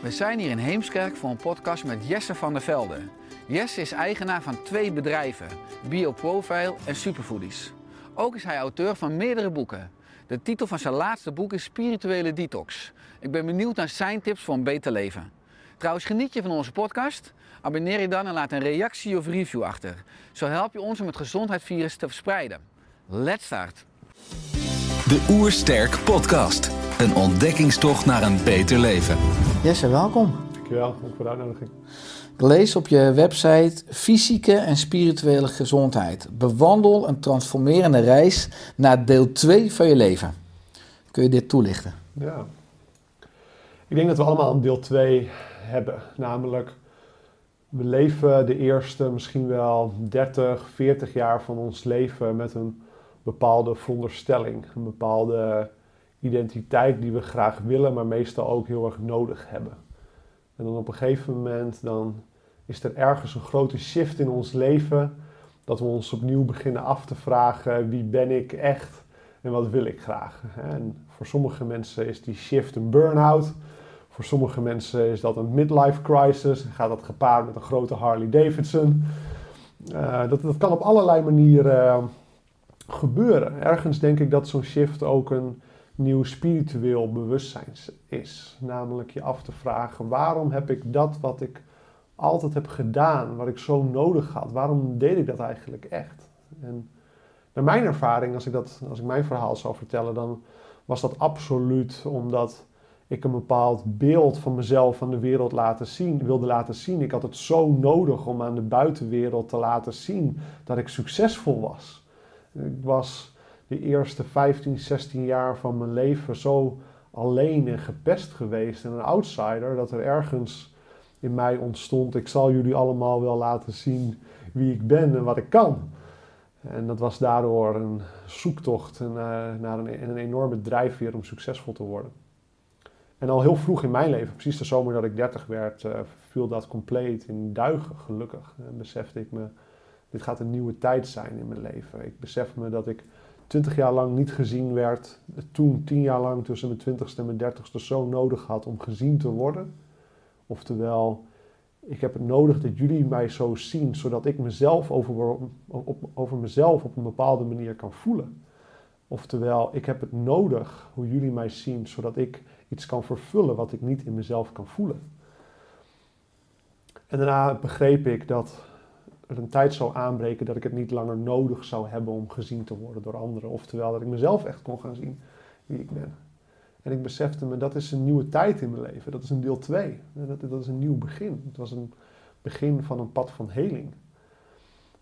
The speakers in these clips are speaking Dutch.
We zijn hier in Heemskerk voor een podcast met Jesse van der Velde. Jesse is eigenaar van twee bedrijven, BioProfile en Superfoodies. Ook is hij auteur van meerdere boeken. De titel van zijn laatste boek is Spirituele Detox. Ik ben benieuwd naar zijn tips voor een beter leven. Trouwens, geniet je van onze podcast? Abonneer je dan en laat een reactie of review achter. Zo help je ons om het gezondheidsvirus te verspreiden. Let's start! De Oersterk Podcast. Een ontdekkingstocht naar een beter leven. Jesse, welkom. Dankjewel, dank voor de uitnodiging. Ik lees op je website fysieke en spirituele gezondheid. Bewandel een transformerende reis naar deel 2 van je leven. Kun je dit toelichten? Ja. Ik denk dat we allemaal een deel 2 hebben. Namelijk, we leven de eerste misschien wel 30, 40 jaar van ons leven met een bepaalde veronderstelling. Een bepaalde identiteit die we graag willen, maar meestal ook heel erg nodig hebben. En dan op een gegeven moment dan is er ergens een grote shift in ons leven. Dat we ons opnieuw beginnen af te vragen wie ben ik echt en wat wil ik graag. En voor sommige mensen is die shift een burn-out. Voor sommige mensen is dat een midlife crisis. En gaat dat gepaard met een grote Harley Davidson. Eh, dat, dat kan op allerlei manieren gebeuren. Ergens denk ik dat zo'n shift ook een nieuw spiritueel bewustzijn is. Namelijk je af te vragen: waarom heb ik dat wat ik altijd heb gedaan, wat ik zo nodig had, waarom deed ik dat eigenlijk echt? En naar mijn ervaring, als ik, dat, als ik mijn verhaal zou vertellen, dan was dat absoluut omdat ik een bepaald beeld van mezelf aan de wereld laten zien, wilde laten zien. Ik had het zo nodig om aan de buitenwereld te laten zien dat ik succesvol was. Ik was de eerste 15, 16 jaar van mijn leven zo alleen en gepest geweest en een outsider dat er ergens in mij ontstond: ik zal jullie allemaal wel laten zien wie ik ben en wat ik kan. En dat was daardoor een zoektocht en, uh, naar een, een enorme drijfveer om succesvol te worden. En al heel vroeg in mijn leven, precies de zomer dat ik 30 werd, uh, viel dat compleet in duigen, gelukkig. En besefte ik me, dit gaat een nieuwe tijd zijn in mijn leven. Ik besef me dat ik 20 jaar lang niet gezien werd, toen 10 jaar lang tussen mijn 20ste en mijn 30ste zo nodig had om gezien te worden. Oftewel, ik heb het nodig dat jullie mij zo zien, zodat ik mezelf over, op, over mezelf op een bepaalde manier kan voelen. Oftewel, ik heb het nodig hoe jullie mij zien, zodat ik iets kan vervullen wat ik niet in mezelf kan voelen. En daarna begreep ik dat er een tijd zou aanbreken dat ik het niet langer nodig zou hebben om gezien te worden door anderen. Oftewel, dat ik mezelf echt kon gaan zien wie ik ben. En ik besefte me, dat is een nieuwe tijd in mijn leven. Dat is een deel 2. Dat, is een nieuw begin. Het was een begin van een pad van heling.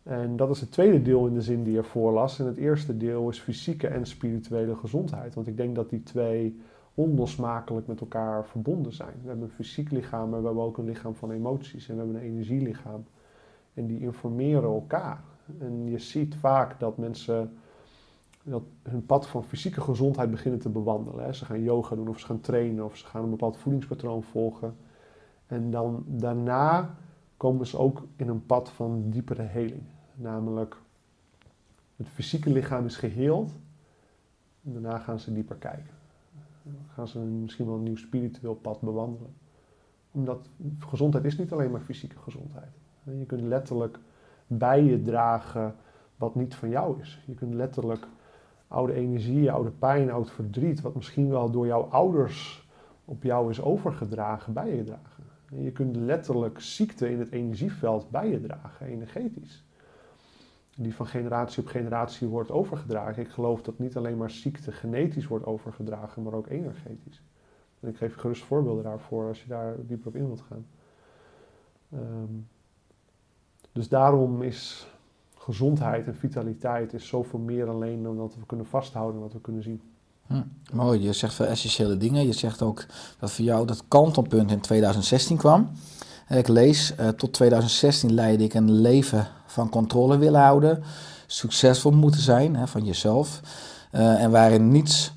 En dat is het tweede deel in de zin die je voorlas. En het eerste deel is fysieke en spirituele gezondheid. Want ik denk dat die twee onlosmakelijk met elkaar verbonden zijn. We hebben een fysiek lichaam, maar we hebben ook een lichaam van emoties. En we hebben een energielichaam. En die informeren elkaar. En je ziet vaak dat mensen dat hun pad van fysieke gezondheid beginnen te bewandelen. Hè. Ze gaan yoga doen of ze gaan trainen of ze gaan een bepaald voedingspatroon volgen. En dan daarna komen ze ook in een pad van diepere heling. Namelijk, het fysieke lichaam is geheeld. Daarna gaan ze dieper kijken. Gaan ze misschien wel een nieuw spiritueel pad bewandelen. Omdat gezondheid is niet alleen maar fysieke gezondheid. Je kunt letterlijk bij je dragen wat niet van jou is. Je kunt letterlijk oude energie, oude pijn, oud verdriet, wat misschien wel door jouw ouders op jou is overgedragen, bij je dragen. En je kunt letterlijk ziekte in het energieveld bij je dragen, energetisch. Die van generatie op generatie wordt overgedragen. Ik geloof dat niet alleen maar ziekte genetisch wordt overgedragen, maar ook energetisch. En ik geef gerust voorbeelden daarvoor als je daar dieper op in wilt gaan. Ehm, dus daarom is gezondheid en vitaliteit is zoveel meer alleen dan dat we kunnen vasthouden en wat we kunnen zien. Hm, mooi, je zegt veel essentiële dingen. Je zegt ook dat voor jou dat kantelpunt in 2016 kwam. Ik lees, eh, tot 2016 leidde ik een leven van controle willen houden, succesvol moeten zijn hè, van jezelf, eh, en waarin niets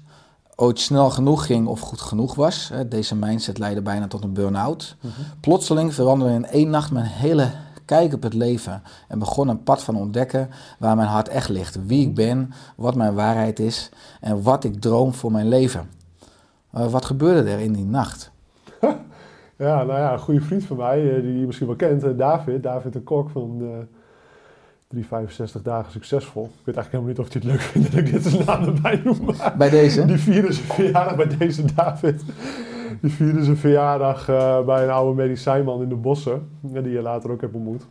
ooit snel genoeg ging of goed genoeg was. Hè. Deze mindset leidde bijna tot een burn-out. Plotseling veranderde in één nacht mijn hele kijk op het leven en begon een pad van ontdekken waar mijn hart echt ligt. Wie ik ben, wat mijn waarheid is en wat ik droom voor mijn leven. Uh, wat gebeurde er in die nacht? Ja, nou ja, een goede vriend van mij, eh, die je misschien wel kent, eh, David, David de Kok van uh, 365 dagen succesvol. Ik weet eigenlijk helemaal niet of hij het leuk vindt dat ik dit zijn naam erbij noem. Bij deze? Die vierde zijn verjaardag bij deze David. Die vierde zijn verjaardag uh, bij een oude medicijnman in de bossen, die je later ook hebt ontmoet.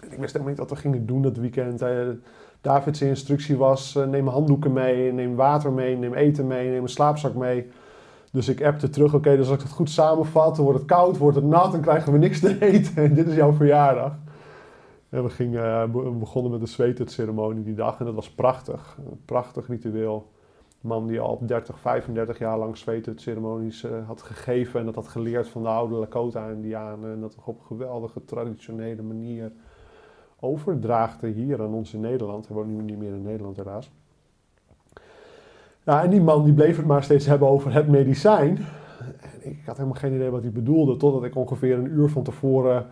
Ik wist helemaal niet wat we gingen doen dat weekend. Uh, David's instructie was, uh, neem handdoeken mee, neem water mee, neem eten mee, neem een slaapzak mee. Dus ik appte terug, oké, dus als ik het goed samenvat, dan wordt het koud, wordt het nat, dan krijgen we niks te eten. En dit is jouw verjaardag. En we, gingen, we begonnen met de zweetceremonie die dag en dat was prachtig. Een prachtig ritueel. Man die al 30, 35 jaar lang zweetceremonies uh, had gegeven en dat had geleerd van de oude Lakota-Indianen. En dat op een geweldige traditionele manier overdraagde hier aan ons in Nederland. Hij woont nu niet meer in Nederland helaas. Ja, en die man die bleef het maar steeds hebben over het medicijn. En ik had helemaal geen idee wat hij bedoelde, totdat ik ongeveer een uur van tevoren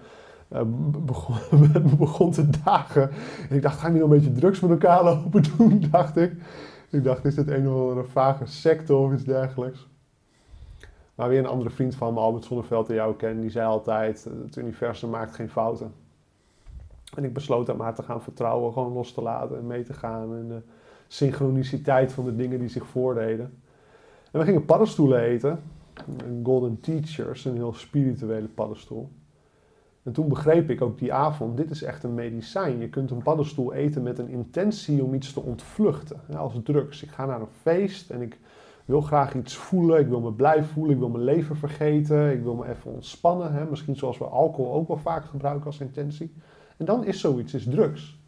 uh, begon, begon, te dagen. En ik dacht, ga ik nu een beetje drugs met elkaar lopen doen, dacht ik. Ik dacht, is dit een of andere vage secte of iets dergelijks? Maar weer een andere vriend van me, Albert Zonneveld, die jou kent, die zei altijd, het universum maakt geen fouten. En ik besloot dat maar te gaan vertrouwen, gewoon los te laten en mee te gaan. En de synchroniciteit van de dingen die zich voordeden. En we gingen paddenstoelen eten. Golden Teachers, een heel spirituele paddenstoel. En toen begreep ik ook die avond, dit is echt een medicijn. Je kunt een paddenstoel eten met een intentie om iets te ontvluchten. Als drugs. Ik ga naar een feest en ik wil graag iets voelen. Ik wil me blij voelen. Ik wil mijn leven vergeten. Ik wil me even ontspannen. Hè? Misschien zoals we alcohol ook wel vaak gebruiken als intentie. En dan is zoiets is drugs.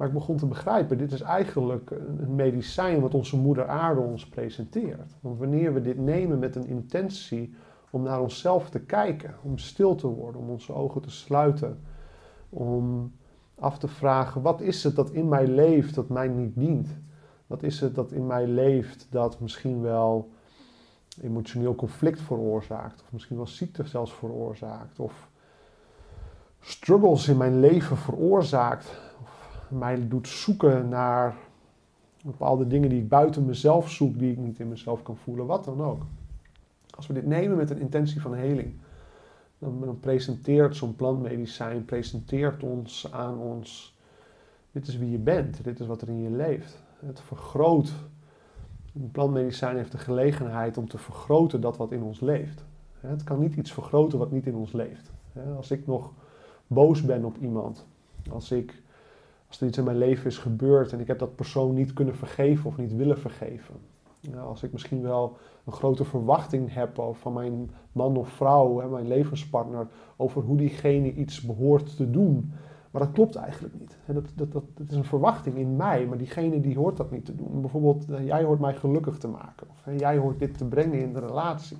Maar ik begon te begrijpen, dit is eigenlijk een medicijn wat onze moeder aarde ons presenteert. Want wanneer we dit nemen met een intentie om naar onszelf te kijken, om stil te worden, om onze ogen te sluiten, om af te vragen, wat is het dat in mij leeft dat mij niet dient? Wat is het dat in mij leeft dat misschien wel emotioneel conflict veroorzaakt, of misschien wel ziekte zelfs veroorzaakt, of struggles in mijn leven veroorzaakt, of mij doet zoeken naar bepaalde dingen die ik buiten mezelf zoek, die ik niet in mezelf kan voelen, wat dan ook. Als we dit nemen met een intentie van heling, dan, dan presenteert zo'n plantmedicijn, presenteert ons aan ons, dit is wie je bent, dit is wat er in je leeft. Het vergroot, een plantmedicijn heeft de gelegenheid om te vergroten dat wat in ons leeft. Het kan niet iets vergroten wat niet in ons leeft. Als ik nog boos ben op iemand, als, ik, als er iets in mijn leven is gebeurd en ik heb dat persoon niet kunnen vergeven of niet willen vergeven, als ik misschien wel een grote verwachting heb van mijn man of vrouw, mijn levenspartner, over hoe diegene iets behoort te doen. Maar dat klopt eigenlijk niet. Dat, dat, dat, dat is een verwachting in mij, maar diegene die hoort dat niet te doen. Bijvoorbeeld, eh, jij hoort mij gelukkig te maken. Of jij hoort dit te brengen in de relatie.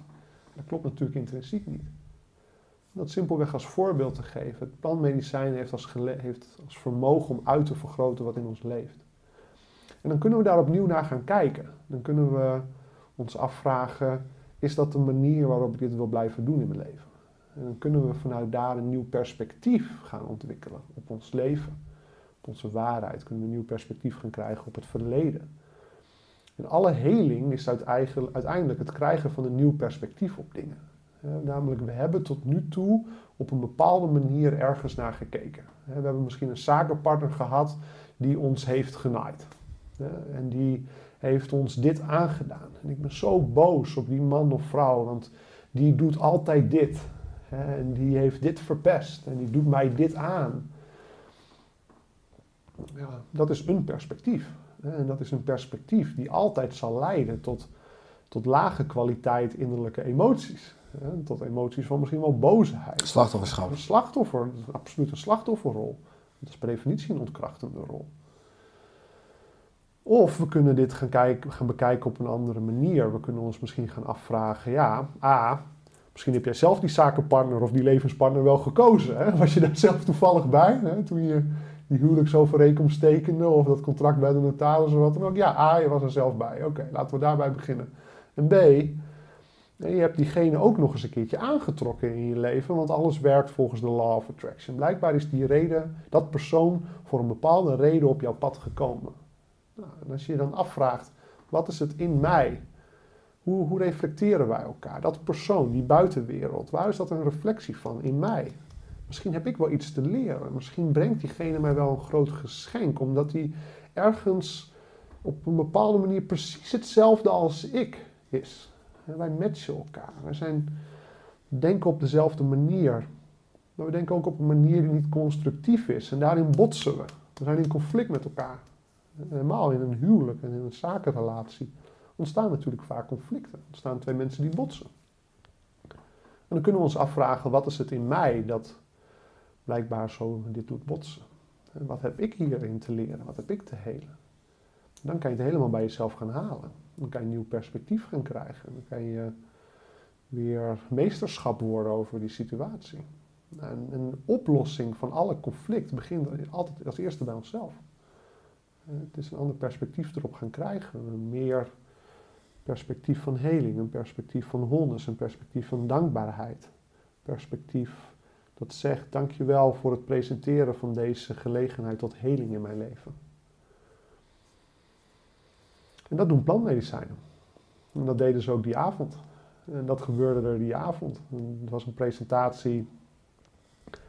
Dat klopt natuurlijk intrinsiek niet. Dat simpelweg als voorbeeld te geven. Het plantmedicijn heeft als, heeft als vermogen om uit te vergroten wat in ons leeft. En dan kunnen we daar opnieuw naar gaan kijken. Dan kunnen we ons afvragen, is dat de manier waarop ik dit wil blijven doen in mijn leven? En dan kunnen we vanuit daar een nieuw perspectief gaan ontwikkelen op ons leven, op onze waarheid. Kunnen we een nieuw perspectief gaan krijgen op het verleden. En alle heling is uiteindelijk het krijgen van een nieuw perspectief op dingen. namelijk, we hebben tot nu toe op een bepaalde manier ergens naar gekeken. We hebben misschien een zakenpartner gehad die ons heeft genaaid. En die heeft ons dit aangedaan. En ik ben zo boos op die man of vrouw, want die doet altijd dit. Hè, en die heeft dit verpest en die doet mij dit aan. Ja, dat is een perspectief. Hè, en dat is een perspectief die altijd zal leiden tot, tot lage kwaliteit innerlijke emoties. Hè, tot emoties van misschien wel boosheid. Slachtofferschap. Een slachtoffer, absoluut een slachtofferrol. Dat is per definitie een ontkrachtende rol. Of we kunnen dit gaan, kijken, gaan bekijken op een andere manier. We kunnen ons misschien gaan afvragen, ja, A, misschien heb jij zelf die zakenpartner of die levenspartner wel gekozen. Hè? Was je daar zelf toevallig bij, hè? toen je die huwelijksovereenkomst tekende of dat contract bij de notaris of wat dan ook. Ja, A, je was er zelf bij. Oké, laten we daarbij beginnen. En B, je hebt diegene ook nog eens een keertje aangetrokken in je leven, want alles werkt volgens de law of attraction. Blijkbaar is die reden, dat persoon voor een bepaalde reden op jouw pad gekomen. Nou, als je je dan afvraagt, wat is het in mij? Hoe, hoe reflecteren wij elkaar? Dat persoon, die buitenwereld, waar is dat een reflectie van in mij? Misschien heb ik wel iets te leren. Misschien brengt diegene mij wel een groot geschenk, omdat hij ergens op een bepaalde manier precies hetzelfde als ik is. En wij matchen elkaar. Wij zijn, denken op dezelfde manier. Maar we denken ook op een manier die niet constructief is. En daarin botsen we. We zijn in conflict met elkaar. Helemaal in een huwelijk en in een zakenrelatie ontstaan natuurlijk vaak conflicten. Ontstaan twee mensen die botsen. En dan kunnen we ons afvragen, wat is het in mij dat blijkbaar zo dit doet botsen? En wat heb ik hierin te leren? Wat heb ik te helen? Dan kan je het helemaal bij jezelf gaan halen. Dan kan je een nieuw perspectief gaan krijgen. Dan kan je weer meesterschap worden over die situatie. En een oplossing van alle conflict begint altijd als eerste bij onszelf. Het is een ander perspectief erop gaan krijgen. Een meer perspectief van heling, een perspectief van wonders, een perspectief van dankbaarheid. Perspectief dat zegt, dankjewel voor het presenteren van deze gelegenheid tot heling in mijn leven. En dat doen plantmedicijnen. En dat deden ze ook die avond. En dat gebeurde er die avond. Het was een presentatie.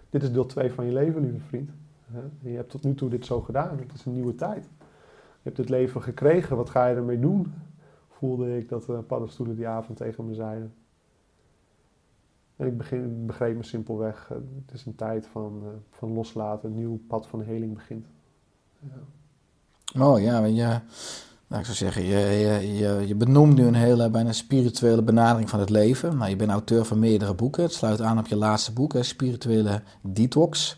Dit is deel 2 van je leven, lieve vriend. Je hebt tot nu toe dit zo gedaan. Het is een nieuwe tijd. Je hebt het leven gekregen. Wat ga je ermee doen? Voelde ik dat de paddenstoelen die avond tegen me zeiden. En ik, begin, begreep me simpelweg. Het is een tijd van, van loslaten. Een nieuw pad van heling begint. Ja. Oh ja, nou, ik zou zeggen, je, je, je, je benoemt nu een hele bijna spirituele benadering van het leven. Nou, je bent auteur van meerdere boeken. Het sluit aan op je laatste boek, hè, Spirituele Detox.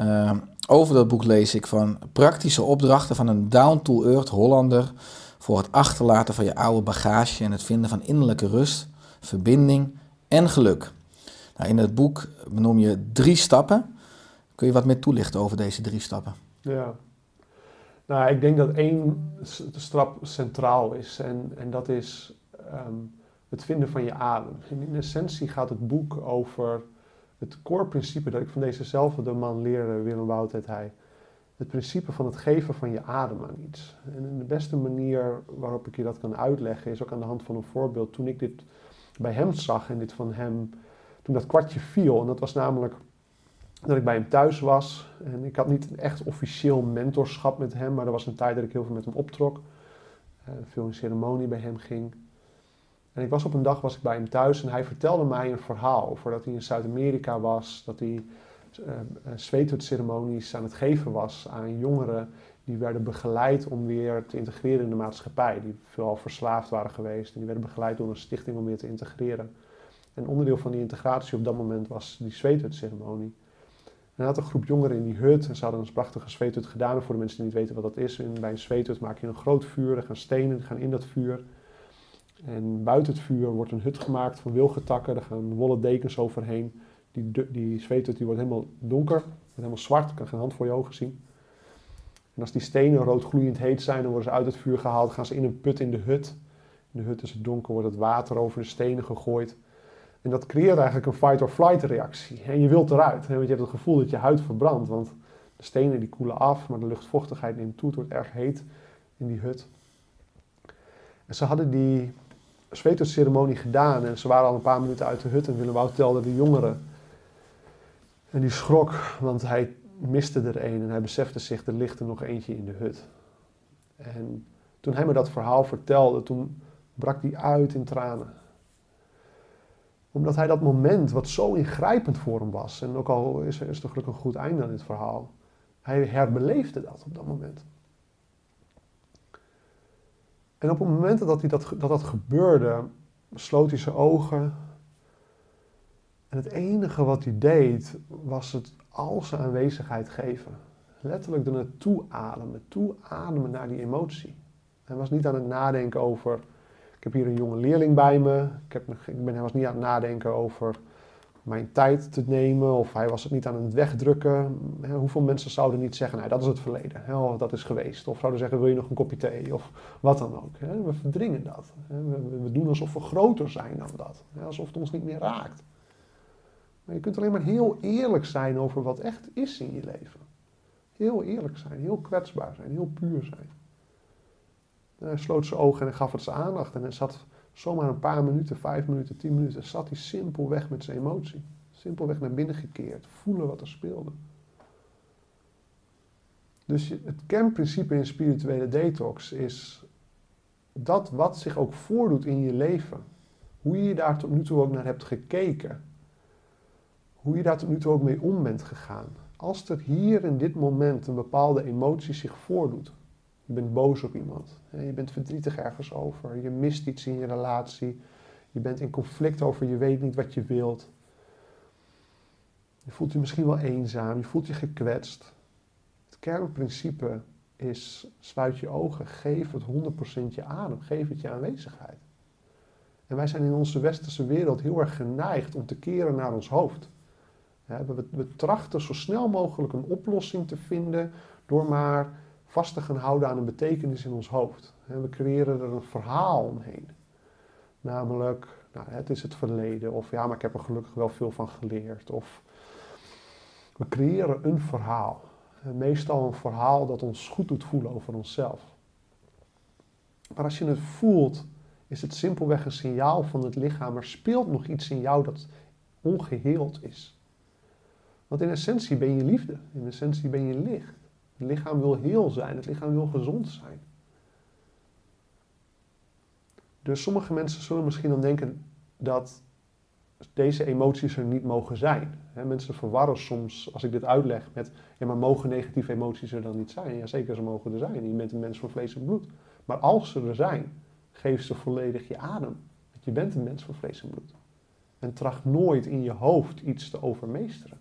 Uh, over dat boek lees ik van praktische opdrachten van een down-to-earth Hollander voor het achterlaten van je oude bagage en het vinden van innerlijke rust, verbinding en geluk. Nou, in het boek benoem je drie stappen. Kun je wat meer toelichten over deze drie stappen? Ja. Nou, ik denk dat één stap centraal is en, en dat is um, het vinden van je adem. In essentie gaat het boek over het core principe dat ik van dezezelfde man leerde, Willem Wout heet hij. Het principe van het geven van je adem aan iets. En de beste manier waarop ik je dat kan uitleggen is ook aan de hand van een voorbeeld. Toen ik dit bij hem zag en dit van hem, toen dat kwartje viel. En dat was namelijk dat ik bij hem thuis was. En ik had niet echt officieel mentorschap met hem, maar er was een tijd dat ik heel veel met hem optrok. Uh, veel in ceremonie bij hem ging. En ik was op een dag was ik bij hem thuis en hij vertelde mij een verhaal over dat hij in Zuid-Amerika was, dat hij uh, aan het geven was aan jongeren die werden begeleid om weer te integreren in de maatschappij, die veelal verslaafd waren geweest en die werden begeleid door een stichting om weer te integreren. En onderdeel van die integratie op dat moment was die zweethut-ceremonie. En had een groep jongeren in die hut en ze hadden een prachtige zweethut gedaan. En voor de mensen die niet weten wat dat is, bij een zweethut maak je een groot vuur, er gaan stenen, gaan in dat vuur. En buiten het vuur wordt een hut gemaakt van wilgetakken. Er gaan wollen dekens overheen. Die, die zweethut die wordt helemaal donker, wordt helemaal zwart. Je kan geen hand voor je ogen zien. En als die stenen rood gloeiend heet zijn, dan worden ze uit het vuur gehaald. Gaan ze in een put in de hut. In de hut is het donker, wordt het water over de stenen gegooid. En dat creëert eigenlijk een fight-or-flight reactie. En je wilt eruit, want je hebt het gevoel dat je huid verbrandt. Want de stenen die koelen af, maar de luchtvochtigheid neemt toe. Het wordt erg heet in die hut. En ze hadden die zweetceremonie gedaan en ze waren al een paar minuten uit de hut en Willem Wout telde de jongeren. En die schrok, want hij miste er een en hij besefte zich, er ligt er nog eentje in de hut. En toen hij me dat verhaal vertelde, toen brak hij uit in tranen. Omdat hij dat moment, wat zo ingrijpend voor hem was, en ook al is er, is er gelukkig een goed einde aan dit verhaal, hij herbeleefde dat op dat moment. En op het moment dat hij dat, dat, dat gebeurde, sloot hij zijn ogen. En het enige wat hij deed, was het al zijn aanwezigheid geven. Letterlijk er naartoe ademen, toe ademen naar die emotie. Hij was niet aan het nadenken over, ik heb hier een jonge leerling bij me. Ik, heb, ik ben, hij was niet aan het nadenken over mijn tijd te nemen. Of hij was het niet aan het wegdrukken. Hè, hoeveel mensen zouden niet zeggen, nou dat is het verleden. Hè, dat is geweest. Of zouden zeggen, wil je nog een kopje thee? Of wat dan ook. Hè. We verdringen dat. We, we, doen alsof we groter zijn dan dat. Alsof het ons niet meer raakt. Maar je kunt alleen maar heel eerlijk zijn over wat echt is in je leven. Heel eerlijk zijn, heel kwetsbaar zijn, heel puur zijn. Hij sloot zijn ogen en gaf het zijn aandacht. En hij zat zomaar een paar minuten, vijf minuten, tien minuten, zat hij simpelweg met zijn emotie. Simpelweg naar binnen gekeerd, voelen wat er speelde. Dus het kernprincipe in spirituele detox is dat wat zich ook voordoet in je leven, hoe je daar tot nu toe ook naar hebt gekeken, hoe je daar tot nu toe ook mee om bent gegaan. Als er hier in dit moment een bepaalde emotie zich voordoet, je bent boos op iemand. Je bent verdrietig ergens over. Je mist iets in je relatie. Je bent in conflict over, je weet niet wat je wilt. Je voelt je misschien wel eenzaam. Je voelt je gekwetst. Het kernprincipe is, sluit je ogen. Geef het 100% je adem. Geef het je aanwezigheid. En wij zijn in onze westerse wereld heel erg geneigd om te keren naar ons hoofd. We, trachten zo snel mogelijk een oplossing te vinden door maar vast te gaan houden aan een betekenis in ons hoofd. We creëren er een verhaal omheen. Namelijk, nou, het is het verleden, of ja, maar ik heb er gelukkig wel veel van geleerd. Of we creëren een verhaal. Meestal een verhaal dat ons goed doet voelen over onszelf. Maar als je het voelt, is het simpelweg een signaal van het lichaam. Er speelt nog iets in jou dat ongeheeld is. Want in essentie ben je liefde, in essentie ben je licht. Het lichaam wil heel zijn, het lichaam wil gezond zijn. Dus sommige mensen zullen misschien dan denken dat deze emoties er niet mogen zijn. mensen verwarren soms, als ik dit uitleg, met ja, maar mogen negatieve emoties er dan niet zijn? Jazeker, ze mogen er zijn. Je bent een mens van vlees en bloed. Maar als ze er zijn, geef ze volledig je adem. Want je bent een mens van vlees en bloed. En tracht nooit in je hoofd iets te overmeesteren.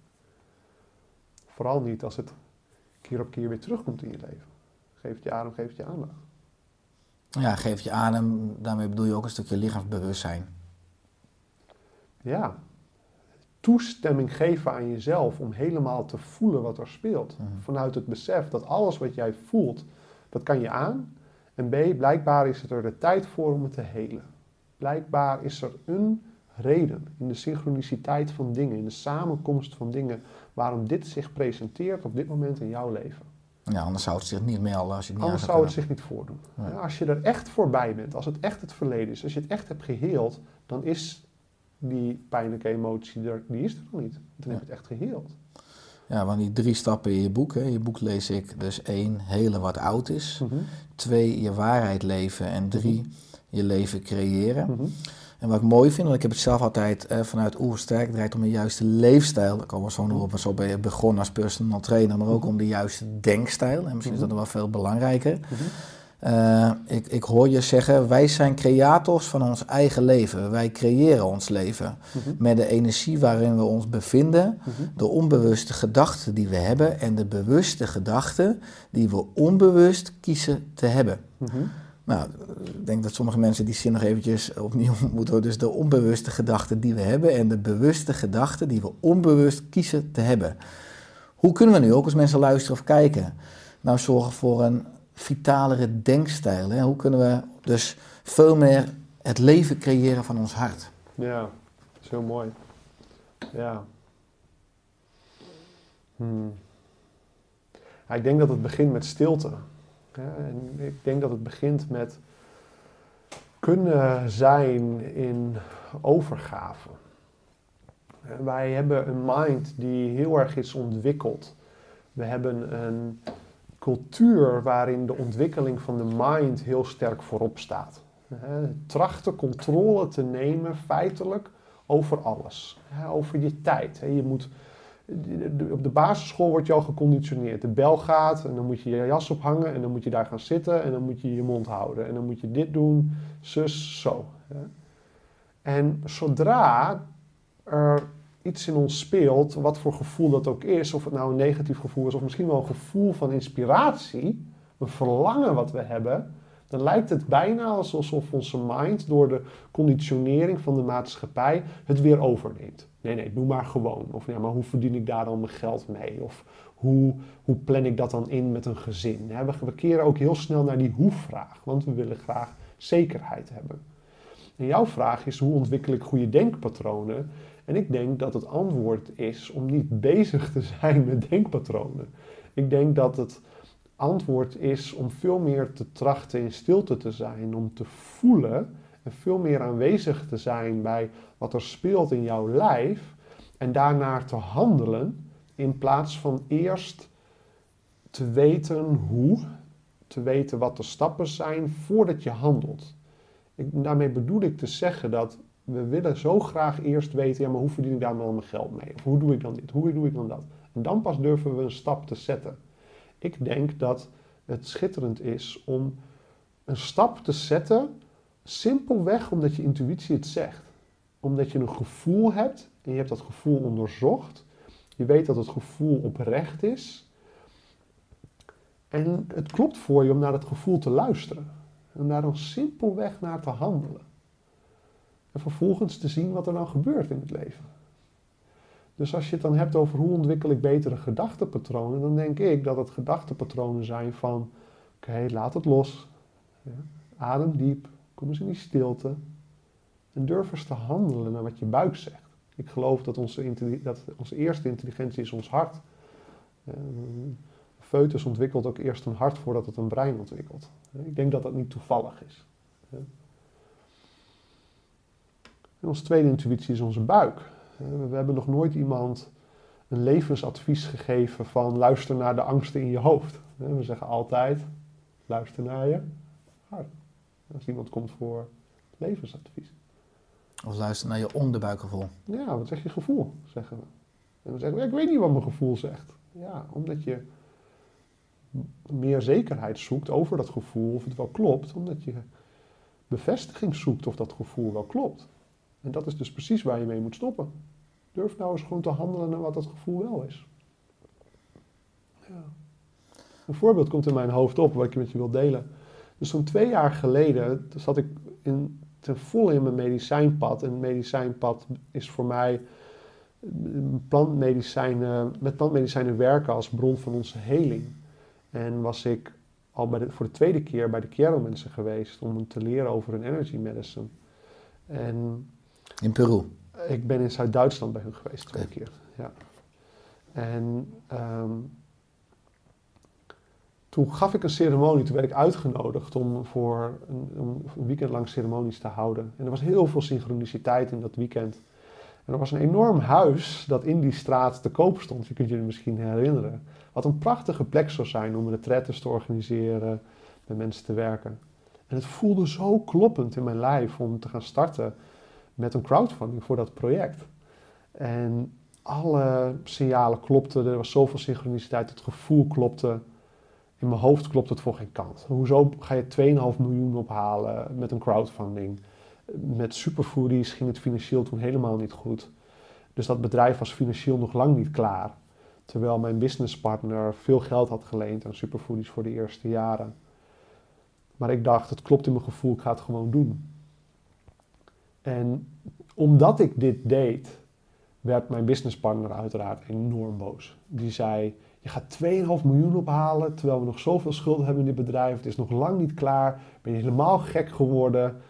Vooral niet als het keer op keer weer terugkomt in je leven. Geef het je adem, geef het je aandacht. Ja, geef het je adem, daarmee bedoel je ook een stukje lichaamsbewustzijn. Ja, toestemming geven aan jezelf om helemaal te voelen wat er speelt. Mhm. Vanuit het besef dat alles wat jij voelt, dat kan je aan. En B, blijkbaar is het er de tijd voor om het te helen. Blijkbaar is er een reden in de synchroniciteit van dingen, in de samenkomst van dingen, waarom dit zich presenteert op dit moment in jouw leven. Ja, anders zou het zich niet melden als je het niet Anders zou het zich niet voordoen. Ja. Als je er echt voorbij bent, als het echt het verleden is, als je het echt hebt geheeld, dan is die pijnlijke emotie er, die is er nog niet. Dan heb je het echt geheeld. Ja, want die drie stappen in je boek, hè. je boek lees ik dus één, hele wat oud is. Mhm. Twee, je waarheid leven. En drie, mhm. je leven creëren. Mhm. En wat ik mooi vind, want ik heb het zelf altijd eh, vanuit oersterk, draait om een juiste leefstijl. Daar komen we zo nog op, zo ben je begonnen als personal trainer, maar ook om de juiste denkstijl. En misschien is dat nog wel veel belangrijker. Uh, ik, ik, hoor je zeggen, wij zijn creators van ons eigen leven. Wij creëren ons leven met de energie waarin we ons bevinden, de onbewuste gedachten die we hebben en de bewuste gedachten die we onbewust kiezen te hebben. Nou, ik denk dat sommige mensen die zin nog eventjes opnieuw moeten. Dus de onbewuste gedachten die we hebben en de bewuste gedachten die we onbewust kiezen te hebben. Hoe kunnen we nu ook als mensen luisteren of kijken, nou zorgen voor een vitalere denkstijl? Hè? Hoe kunnen we dus veel meer het leven creëren van ons hart? Ja, dat is heel mooi. Ja. Hmm. ja. Ik denk dat het begint met stilte. En ik denk dat het begint met kunnen zijn in overgave. Wij hebben een mind die heel erg is ontwikkeld. We hebben een cultuur waarin de ontwikkeling van de mind heel sterk voorop staat. Trachten controle te nemen feitelijk over alles. Over je tijd. Je moet, op de basisschool word je al geconditioneerd. De bel gaat en dan moet je je jas ophangen en dan moet je daar gaan zitten en dan moet je je mond houden. En dan moet je dit doen, zus, zo. En zodra er iets in ons speelt, wat voor gevoel dat ook is, of het nou een negatief gevoel is, of misschien wel een gevoel van inspiratie, een verlangen wat we hebben, dan lijkt het bijna alsof onze mind door de conditionering van de maatschappij het weer overneemt. Nee, nee, doe maar gewoon. Of ja, maar hoe verdien ik daar dan mijn geld mee? Of hoe, hoe plan ik dat dan in met een gezin? We, keren ook heel snel naar die hoe-vraag, want we willen graag zekerheid hebben. En jouw vraag is hoe ontwikkel ik goede denkpatronen? En ik denk dat het antwoord is om niet bezig te zijn met denkpatronen. Ik denk dat het antwoord is om veel meer te trachten in stilte te zijn, om te voelen en veel meer aanwezig te zijn bij wat er speelt in jouw lijf en daarnaar te handelen in plaats van eerst te weten hoe, te weten wat de stappen zijn voordat je handelt. Ik, daarmee bedoel ik te zeggen dat we willen zo graag eerst weten, ja, maar hoe verdien ik daar dan mijn geld mee? Of hoe doe ik dan dit? Hoe doe ik dan dat? En dan pas durven we een stap te zetten. Ik denk dat het schitterend is om een stap te zetten, simpelweg omdat je intuïtie het zegt. Omdat je een gevoel hebt en je hebt dat gevoel onderzocht. Je weet dat het gevoel oprecht is. En het klopt voor je om naar dat gevoel te luisteren. En daar dan simpelweg naar te handelen. En vervolgens te zien wat er dan gebeurt in het leven. Dus als je het dan hebt over hoe ontwikkel ik betere gedachtenpatronen, dan denk ik dat het gedachtenpatronen zijn van, oké, laat het los. Ja, adem diep, kom eens in die stilte. En durf eens te handelen naar wat je buik zegt. Ik geloof dat onze, dat onze eerste intelligentie is ons hart. Een foetus ontwikkelt ook eerst een hart voordat het een brein ontwikkelt. Ik denk dat dat niet toevallig is. En onze tweede intuïtie is onze buik. We hebben nog nooit iemand een levensadvies gegeven van luister naar de angsten in je hoofd. We zeggen altijd, luister naar je hart. Als iemand komt voor levensadvies. Of luister naar je onderbuikgevoel. Ja, wat zegt je gevoel, zeggen we. En dan zeggen we, ik weet niet wat mijn gevoel zegt. Ja, omdat je meer zekerheid zoekt over dat gevoel, of het wel klopt. Omdat je bevestiging zoekt of dat gevoel wel klopt. En dat is dus precies waar je mee moet stoppen. Durf nou eens gewoon te handelen naar wat dat gevoel wel is. Ja. Een voorbeeld komt in mijn hoofd op wat ik met je wil delen. Dus zo'n twee jaar geleden zat ik in, ten volle in mijn medicijnpad. En medicijnpad is voor mij plantmedicijnen, met plantmedicijnen werken als bron van onze heling. En was ik al bij de, voor de tweede keer bij de Chiaro mensen geweest om te leren over een energy medicine. En in Peru? Ik ben in Zuid-Duitsland bij hun geweest twee keer. Ja. En ehm, toen gaf ik een ceremonie, toen werd ik uitgenodigd om voor een, om een weekend lang ceremonies te houden. En er was heel veel synchroniciteit in dat weekend. En er was een enorm huis dat in die straat te koop stond. Je kunt je misschien herinneren. Wat een prachtige plek zou zijn om retretes te organiseren, met mensen te werken. En het voelde zo kloppend in mijn lijf om te gaan starten met een crowdfunding voor dat project. En alle signalen klopten, er was zoveel synchroniciteit, het gevoel klopte. In mijn hoofd klopt het voor geen kant. Hoezo ga je 2,5 miljoen ophalen met een crowdfunding? Met Superfoodies ging het financieel toen helemaal niet goed. Dus dat bedrijf was financieel nog lang niet klaar. Terwijl mijn businesspartner veel geld had geleend aan Superfoodies voor de eerste jaren. Maar ik dacht, het klopt in mijn gevoel, ik ga het gewoon doen. En omdat ik dit deed, werd mijn businesspartner uiteraard enorm boos. Die zei: Je gaat 2,5 miljoen ophalen terwijl we nog zoveel schulden hebben in dit bedrijf. Het is nog lang niet klaar. Ben je helemaal gek geworden?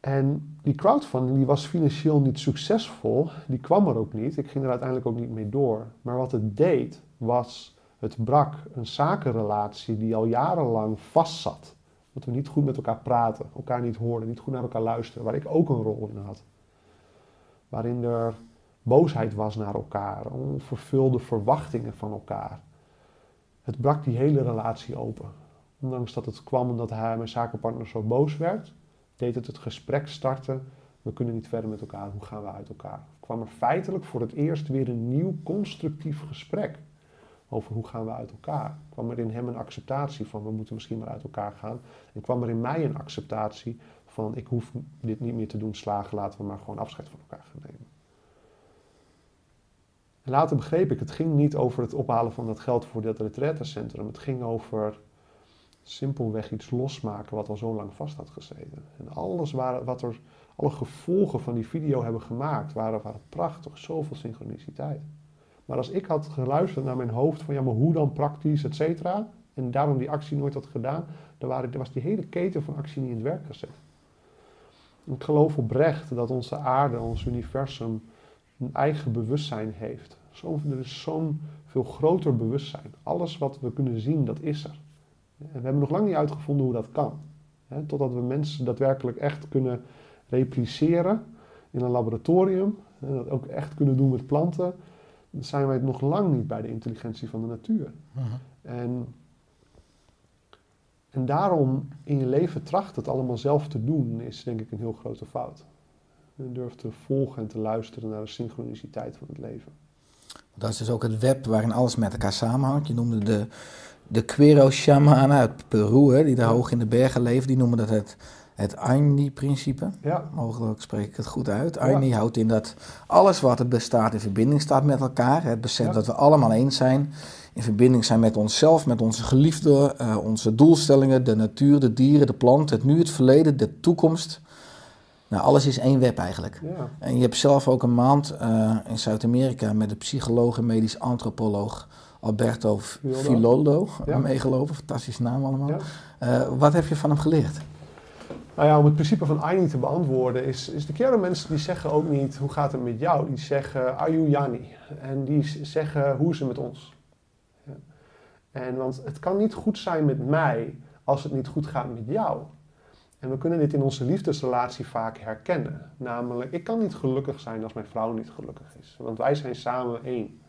En die crowdfunding die was financieel niet succesvol. Die kwam er ook niet. Ik ging er uiteindelijk ook niet mee door. Maar wat het deed, was het brak een zakenrelatie die al jarenlang vastzat. Dat we niet goed met elkaar praten, elkaar niet hoorden, niet goed naar elkaar luisteren, waar ik ook een rol in had. Waarin er boosheid was naar elkaar, onvervulde verwachtingen van elkaar. Het brak die hele relatie open. Ondanks dat het kwam omdat hij, mijn zakenpartner, zo boos werd, deed het het gesprek starten we kunnen niet verder met elkaar, hoe gaan we uit elkaar? kwam er feitelijk voor het eerst weer een nieuw constructief gesprek over hoe gaan we uit elkaar. kwam er in hem een acceptatie van we moeten misschien maar uit elkaar gaan. En kwam er in mij een acceptatie van ik hoef dit niet meer te doen slagen, laten we maar gewoon afscheid van elkaar gaan nemen. En later begreep ik, het ging niet over het ophalen van dat geld voor dat retraitecentrum. Het ging over simpelweg iets losmaken wat al zo lang vast had gezeten. En alles waar, wat er, alle gevolgen van die video hebben gemaakt, waren, waren prachtig, zoveel synchroniciteit. Maar als ik had geluisterd naar mijn hoofd van ja, maar hoe dan praktisch, et cetera, en daarom die actie nooit had gedaan, dan, was die hele keten van actie niet in het werk gezet. Ik geloof oprecht dat onze aarde, ons universum, een eigen bewustzijn heeft. Er is zo'n veel groter bewustzijn. Alles wat we kunnen zien, dat is er. En we hebben nog lang niet uitgevonden hoe dat kan. totdat we mensen daadwerkelijk echt kunnen repliceren in een laboratorium. En dat ook echt kunnen doen met planten. Dan zijn wij nog lang niet bij de intelligentie van de natuur. Mhm. En, en daarom in je leven trachten het allemaal zelf te doen, is denk ik een heel grote fout. Je durft te volgen en te luisteren naar de synchroniciteit van het leven. Dat is dus ook het web waarin alles met elkaar samenhangt. Je noemde de, de Quero Shamanen uit Peru, hè, die daar hoog in de bergen leven, die noemen dat het, het Aini-principe. Ja. Mogelijk spreek ik het goed uit. Aini houdt in dat alles wat er bestaat in verbinding staat met elkaar. Het besef Ja. dat we allemaal eens zijn. In verbinding zijn met onszelf, met onze geliefden, eh, onze doelstellingen, de natuur, de dieren, de planten, het nu, het verleden, de toekomst. Nou, alles is één web eigenlijk. Ja. En je hebt zelf ook een maand eh, in Zuid-Amerika met de psycholoog en medisch antropoloog Alberto Filoldo. Ja. meegelopen. Fantastische naam allemaal. Ja. Eh, wat heb je van hem geleerd? Nou ja, om het principe van Aini te beantwoorden, is, is de kern mensen die zeggen ook niet hoe gaat het met jou, die zeggen Ayu Yani. En die zeggen hoe is het met ons. Ja. En want het kan niet goed zijn met mij als het niet goed gaat met jou. En we kunnen dit in onze liefdesrelatie vaak herkennen. Namelijk, ik kan niet gelukkig zijn als mijn vrouw niet gelukkig is. Want wij zijn samen één.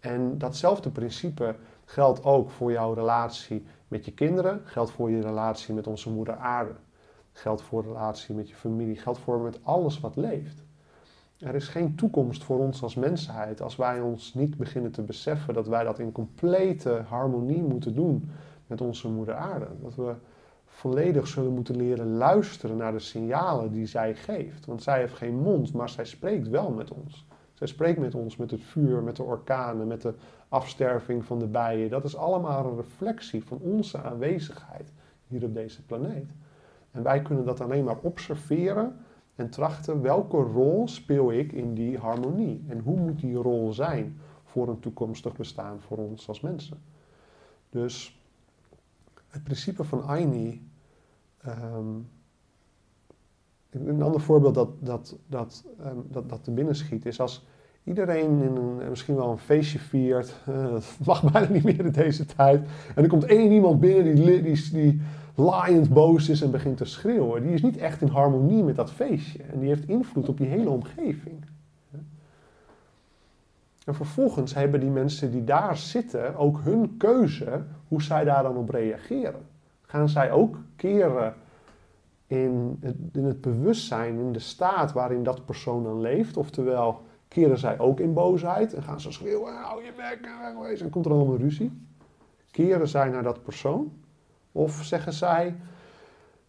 En datzelfde principe geldt ook voor jouw relatie met je kinderen, geldt voor je relatie met onze moeder aarde. Geldt voor relatie met je familie, geldt voor met alles wat leeft. Er is geen toekomst voor ons als mensheid als wij ons niet beginnen te beseffen dat wij dat in complete harmonie moeten doen met onze moeder aarde. Dat we volledig zullen moeten leren luisteren naar de signalen die zij geeft. Want zij heeft geen mond, maar zij spreekt wel met ons. Zij spreekt met ons met het vuur, met de orkanen, met de afsterving van de bijen. Dat is allemaal een reflectie van onze aanwezigheid hier op deze planeet. En wij kunnen dat alleen maar observeren en trachten welke rol speel ik in die harmonie. En hoe moet die rol zijn voor een toekomstig bestaan voor ons als mensen. Dus het principe van Aini. ehm, een ander voorbeeld dat, dat, dat, ehm, dat, dat te binnen schiet is als iedereen in een, misschien wel een feestje viert. eh, dat mag bijna niet meer in deze tijd. En er komt één iemand binnen die, die, die laaiend boos is en begint te schreeuwen. Die is niet echt in harmonie met dat feestje. En die heeft invloed op die hele omgeving. En vervolgens hebben die mensen die daar zitten ook hun keuze hoe zij daar dan op reageren. Gaan zij ook keren in het, in het bewustzijn, in de staat waarin dat persoon dan leeft? Oftewel, keren zij ook in boosheid en gaan ze schreeuwen, hou je bek en komt er allemaal ruzie? Keren zij naar dat persoon? Of zeggen zij,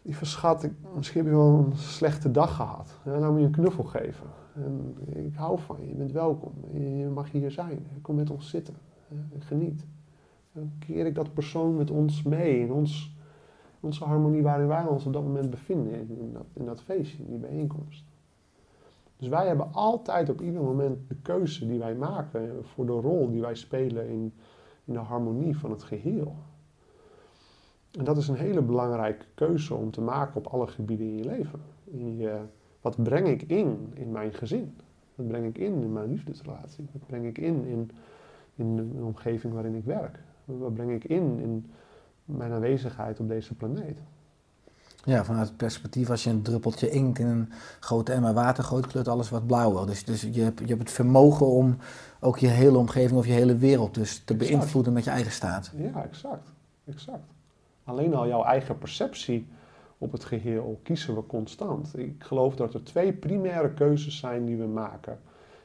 lieve schat, ik, misschien heb je wel een slechte dag gehad. Ja, nou moet je een knuffel geven. En ik hou van je, je bent welkom. Je mag hier zijn. Kom met ons zitten. Geniet. Dan keer ik dat persoon met ons mee in ons, onze harmonie waarin wij ons op dat moment bevinden. In, dat, in dat feestje, in die bijeenkomst. Dus wij hebben altijd op ieder moment de keuze die wij maken voor de rol die wij spelen in de harmonie van het geheel. En dat is een hele belangrijke keuze om te maken op alle gebieden in je leven. In je, wat breng ik in in mijn gezin? Wat breng ik in in mijn liefdesrelatie? Wat breng ik in in, in de omgeving waarin ik werk? Wat breng ik in in mijn aanwezigheid op deze planeet? Ja, vanuit het perspectief als je een druppeltje inkt in een grote emmer water gooit, kleurt alles wat blauwer. Dus, dus je, hebt, je hebt het vermogen om ook je hele omgeving of je hele wereld dus te Exact. beïnvloeden met je eigen staat. Ja, exact. exact. Alleen al jouw eigen perceptie op het geheel kiezen we constant. Ik geloof dat er twee primaire keuzes zijn die we maken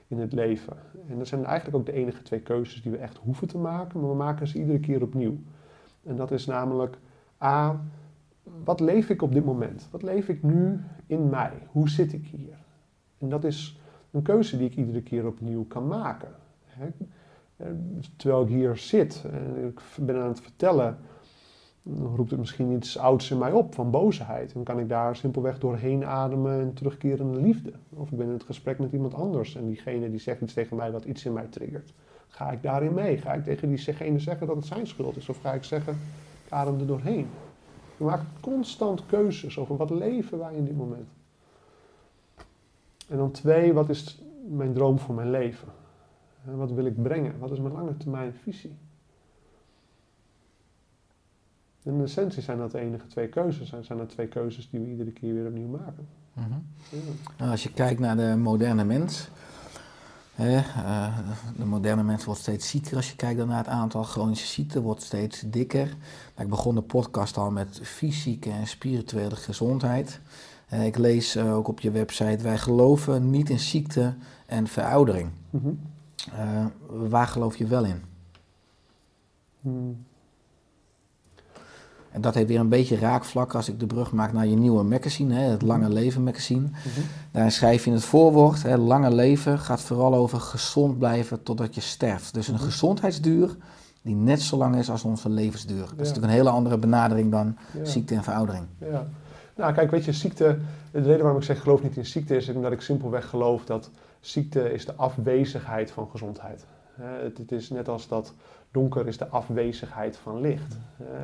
in het leven. En dat zijn eigenlijk ook de enige twee keuzes die we echt hoeven te maken, maar we maken ze iedere keer opnieuw. En dat is namelijk A, wat leef ik op dit moment? Wat leef ik nu in mij? Hoe zit ik hier? En dat is een keuze die ik iedere keer opnieuw kan maken. Terwijl ik hier zit en ik ben aan het vertellen, dan roept het misschien iets ouds in mij op van boosheid. En kan ik daar simpelweg doorheen ademen en terugkeren naar liefde. Of ik ben in het gesprek met iemand anders en diegene die zegt iets tegen mij wat iets in mij triggert. Ga ik daarin mee? Ga ik tegen diegene zeggen dat het zijn schuld is? Of ga ik zeggen, ik adem er doorheen? We maken constant keuzes over wat leven wij in dit moment. En dan twee, wat is mijn droom voor mijn leven? En wat wil ik brengen? Wat is mijn lange termijn visie? In essentie zijn dat de enige twee keuzes. En zijn dat twee keuzes die we iedere keer weer opnieuw maken. Mhm. Ja. Nou, als je kijkt naar de moderne mens. Hè, eh, de moderne mens wordt steeds zieker. Als je kijkt naar het aantal chronische ziekten, wordt steeds dikker. Nou, ik begon de podcast al met fysieke en spirituele gezondheid. Eh, ik lees eh, ook op je website, wij geloven niet in ziekte en veroudering. Mhm. Waar geloof je wel in? Hmm. En dat heeft weer een beetje raakvlak als ik de brug maak naar je nieuwe magazine, hè, het Lange Leven magazine. Mhm. Daar schrijf je in het voorwoord, hè, lange leven gaat vooral over gezond blijven totdat je sterft. Dus een Mhm. gezondheidsduur die net zo lang is als onze levensduur. Dat is Ja. natuurlijk een hele andere benadering dan Ja. ziekte en veroudering. Ja. Nou, kijk, weet je, ziekte. De reden waarom ik zeg geloof niet in ziekte is omdat ik simpelweg geloof dat ziekte is de afwezigheid van gezondheid. Het, is net als dat donker is de afwezigheid van licht.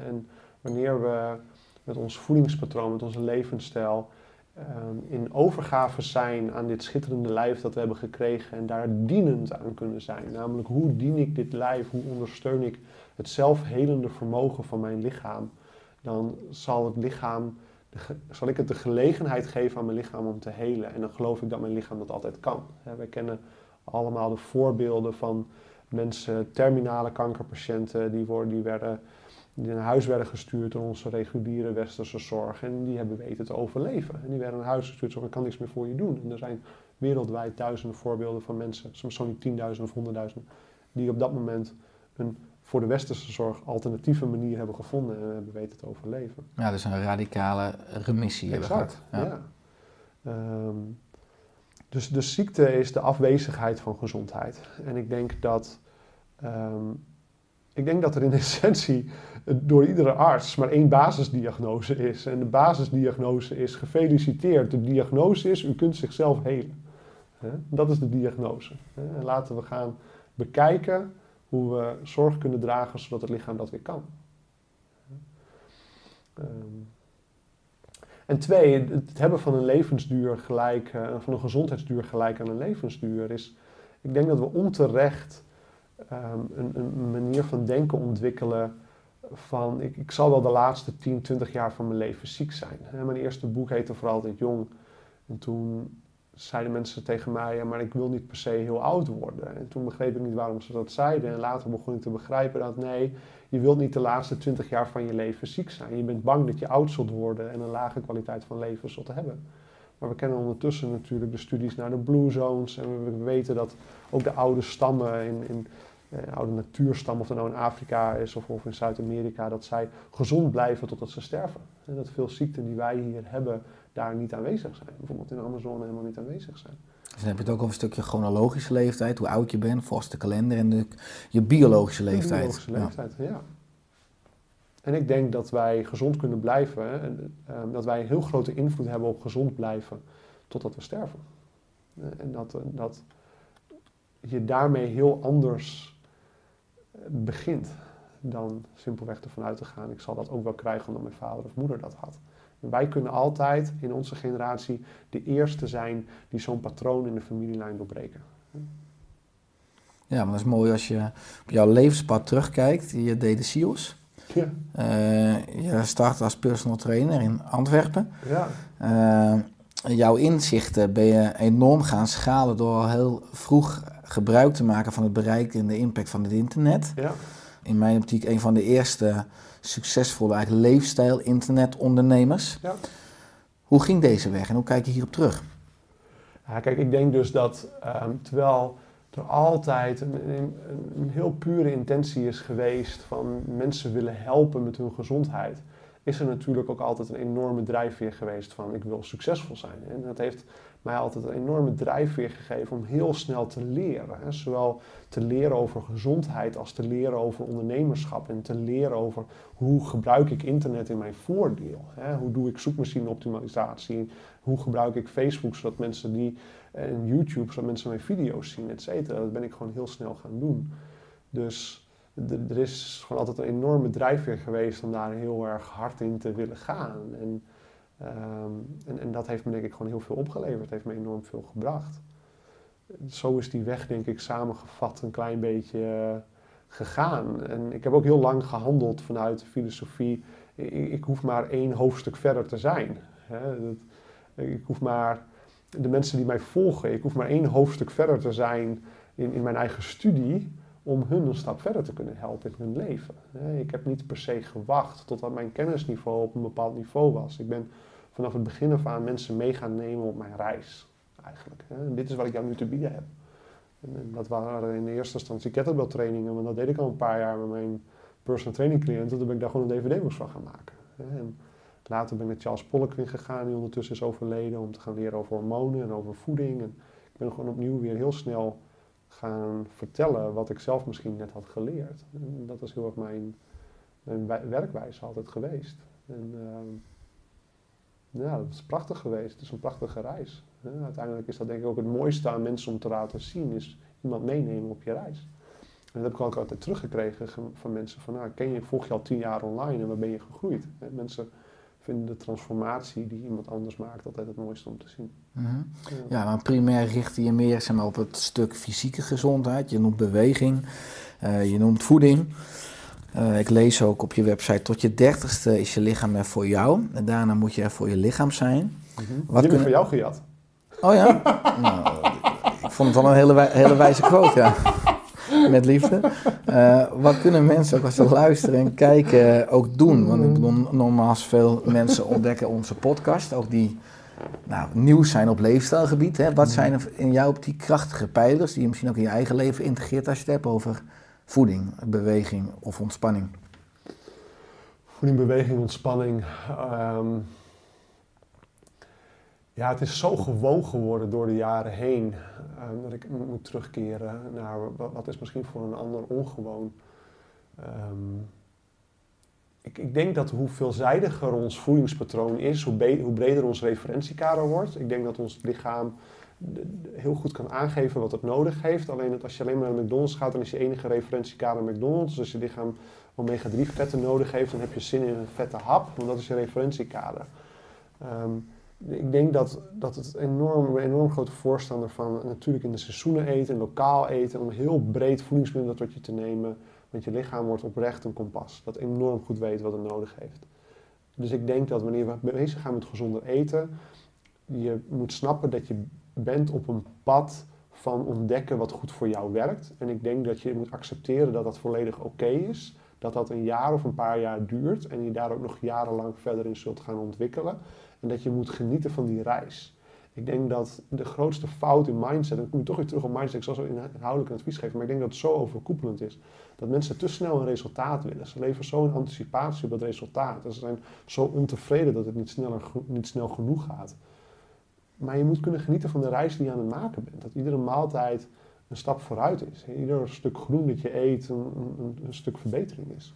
En wanneer we met ons voedingspatroon, met onze levensstijl, ehm, in overgave zijn aan dit schitterende lijf dat we hebben gekregen en daar dienend aan kunnen zijn. Namelijk, hoe dien ik dit lijf, hoe ondersteun ik het zelfhelende vermogen van mijn lichaam, dan zal het lichaam, zal ik het de gelegenheid geven aan mijn lichaam om te helen. En dan geloof ik dat mijn lichaam dat altijd kan. Wij kennen allemaal de voorbeelden van mensen, terminale kankerpatiënten, die, worden, die, werden, naar huis werden gestuurd door onze reguliere westerse zorg. En die hebben weten te overleven. En die werden naar huis gestuurd, zo ik kan niks meer voor je doen. En er zijn wereldwijd duizenden voorbeelden van mensen, soms zo niet tienduizenden of honderdduizenden, die op dat moment een voor de westerse zorg alternatieve manier hebben gevonden en hebben weten te overleven. Ja, dus een radicale remissie hebben Exact, gehad. ja. Ehm, dus de ziekte is de afwezigheid van gezondheid. En ik denk dat, ehm, ik denk dat er in essentie eh, door iedere arts maar één basisdiagnose is. En de basisdiagnose is gefeliciteerd. De diagnose is, u kunt zichzelf helen. Dat is de diagnose. En laten we gaan bekijken hoe we zorg kunnen dragen zodat het lichaam dat weer kan. Ehm, en twee, het hebben van een levensduur gelijk, eh, van een gezondheidsduur gelijk aan een levensduur is, ik denk dat we onterecht ehm, een, manier van denken ontwikkelen van, ik, ik zal wel de laatste 10, 20 jaar van mijn leven ziek zijn. Mijn eerste boek heette voor altijd jong. En toen zeiden mensen tegen mij, ja, maar ik wil niet per se heel oud worden. En toen begreep ik niet waarom ze dat zeiden. En later begon ik te begrijpen dat nee, je wilt niet de laatste 20 jaar van je leven ziek zijn. Je bent bang dat je oud zult worden en een lage kwaliteit van leven zult hebben. Maar we kennen ondertussen natuurlijk de studies naar de blue zones. En we, we weten dat ook de oude stammen, in, in eh, oude natuurstammen, of dat nou in Afrika is of, of in Zuid-Amerika, dat zij gezond blijven totdat ze sterven. En dat veel ziekten die wij hier hebben, daar niet aanwezig zijn. Bijvoorbeeld in de Amazone helemaal niet aanwezig zijn. Dus dan heb je het ook over een stukje chronologische leeftijd, hoe oud je bent, volgens de kalender en de, je biologische De leeftijd. biologische Ja. leeftijd, ja. En ik denk dat wij gezond kunnen blijven, en, ehm, dat wij een heel grote invloed hebben op gezond blijven totdat we sterven. Eh, en dat, eh, dat je daarmee heel anders eh, begint dan simpelweg ervan uit te gaan, ik zal dat ook wel krijgen omdat mijn vader of moeder dat had. Wij kunnen altijd in onze generatie de eerste zijn die zo'n patroon in de familielijn doorbreken. Ja, maar dat is mooi als je op jouw levenspad terugkijkt. Je deed de SIOS. Ja, Eh, je startte als personal trainer in Antwerpen. ja, Eh, jouw inzichten ben je enorm gaan schalen door al heel vroeg gebruik te maken van het bereik en de impact van het internet. ja. In mijn optiek een van de eerste succesvolle eigenlijk leefstijl internetondernemers. Ja. Hoe ging deze weg en hoe kijk je hierop terug? Ja, kijk, ik denk dus dat ehm, terwijl er altijd een, heel pure intentie is geweest van mensen willen helpen met hun gezondheid, is er natuurlijk ook altijd een enorme drijfveer geweest van ik wil succesvol zijn. En dat heeft mij altijd een enorme drijfveer gegeven om heel snel te leren. Hè. Zowel te leren over gezondheid als te leren over ondernemerschap en te leren over hoe gebruik ik internet in mijn voordeel. Hè. Hoe doe ik zoekmachine optimalisatie, hoe gebruik ik Facebook zodat mensen die en YouTube zodat mensen mijn video's zien, et cetera. Dat ben ik gewoon heel snel gaan doen. Dus er is gewoon altijd een enorme drijfveer geweest om daar heel erg hard in te willen gaan. En, ehm, en, en, dat heeft me denk ik gewoon heel veel opgeleverd. Heeft me enorm veel gebracht. Zo is die weg denk ik samengevat een klein beetje eh, gegaan. En ik heb ook heel lang gehandeld vanuit de filosofie. Ik, ik hoef maar één hoofdstuk verder te zijn. Dat, ik hoef maar de mensen die mij volgen, ik hoef maar één hoofdstuk verder te zijn in, in mijn eigen studie om hun een stap verder te kunnen helpen in hun leven. Ik heb niet per se gewacht totdat mijn kennisniveau op een bepaald niveau was. Ik ben vanaf het begin af aan mensen mee gaan nemen op mijn reis, eigenlijk. En dit is wat ik jou nu te bieden heb. En dat waren in de eerste instantie kettlebell trainingen, want dat deed ik al een paar jaar met mijn personal training cliënten. Toen ben ik daar gewoon een dvd-box van gaan maken. En later ben ik met Charles Poliquin gegaan, die ondertussen is overleden, om te gaan leren over hormonen en over voeding. En ik ben gewoon opnieuw weer heel snel gaan vertellen wat ik zelf misschien net had geleerd. Dat is heel erg mijn, mijn werkwijze altijd geweest. En uh, ja, dat is prachtig geweest. Het is een prachtige reis. uiteindelijk is dat denk ik ook het mooiste aan mensen om te laten zien, is iemand meenemen op je reis. En dat heb ik ook altijd teruggekregen van mensen van, nou, ken je, volg je al tien jaar online en waar ben je gegroeid? Mensen vinden de transformatie die iemand anders maakt altijd het mooiste om te zien. Mhm. Ja, maar primair richt je meer zeg maar, op het stuk fysieke gezondheid. Je noemt beweging, uh, je noemt voeding. Uh, ik lees ook op je website, tot je dertigste is je lichaam er voor jou. En daarna moet je er voor je lichaam zijn. Mm -hmm. Wat kunnen... voor jou gejat. Oh ja? nou, ik vond het wel een hele, hele wijze quote, ja met liefde. Uh, wat kunnen mensen ook als ze luisteren en kijken ook doen? Want ik bedoel, nogmaals, veel mensen ontdekken onze podcast, ook die nou, nieuw zijn op leefstijlgebied. Hè? Wat zijn in jou op die krachtige pijlers die je misschien ook in je eigen leven integreert als je het hebt over voeding, beweging of ontspanning? Voeding, beweging, ontspanning. Um, ja, het is zo gewoon geworden door de jaren heen um, dat ik moet terugkeren naar wat, is misschien voor een ander ongewoon. Um, ik, ik, denk dat hoe veelzijdiger ons voedingspatroon is, hoe, hoe, breder ons referentiekader wordt. Ik denk dat ons lichaam heel goed kan aangeven wat het nodig heeft. Alleen dat als je alleen maar naar McDonald's gaat, dan is je enige referentiekader McDonald's. Dus als je lichaam omega-3 vetten nodig heeft, dan heb je zin in een vette hap, want dat is je referentiekader. Um, ik denk dat, dat het enorm, enorm grote voorstander van natuurlijk in de seizoenen eten, lokaal eten, om heel breed voedingsmiddelen tot je te nemen. Want je lichaam wordt oprecht een kompas dat enorm goed weet wat het nodig heeft. Dus ik denk dat wanneer we bezig gaan met gezonder eten, je moet snappen dat je bent op een pad van ontdekken wat goed voor jou werkt. En ik denk dat je moet accepteren dat dat volledig oké is. Dat dat een jaar of een paar jaar duurt en je daar ook nog jarenlang verder in zult gaan ontwikkelen. En dat je moet genieten van die reis. Ik denk dat de grootste fout in mindset, en dan kom toch weer terug op mindset, ik zal zo inhoudelijk een advies geven, maar ik denk dat het zo overkoepelend is. Dat mensen te snel een resultaat willen. Ze leven zo in anticipatie op dat resultaat. Ze zijn zo ontevreden dat het niet, sneller, niet snel genoeg gaat. Maar je moet kunnen genieten van de reis die je aan het maken bent. Dat iedere maaltijd een stap vooruit is. Ieder stuk groen dat je eet een stuk verbetering is.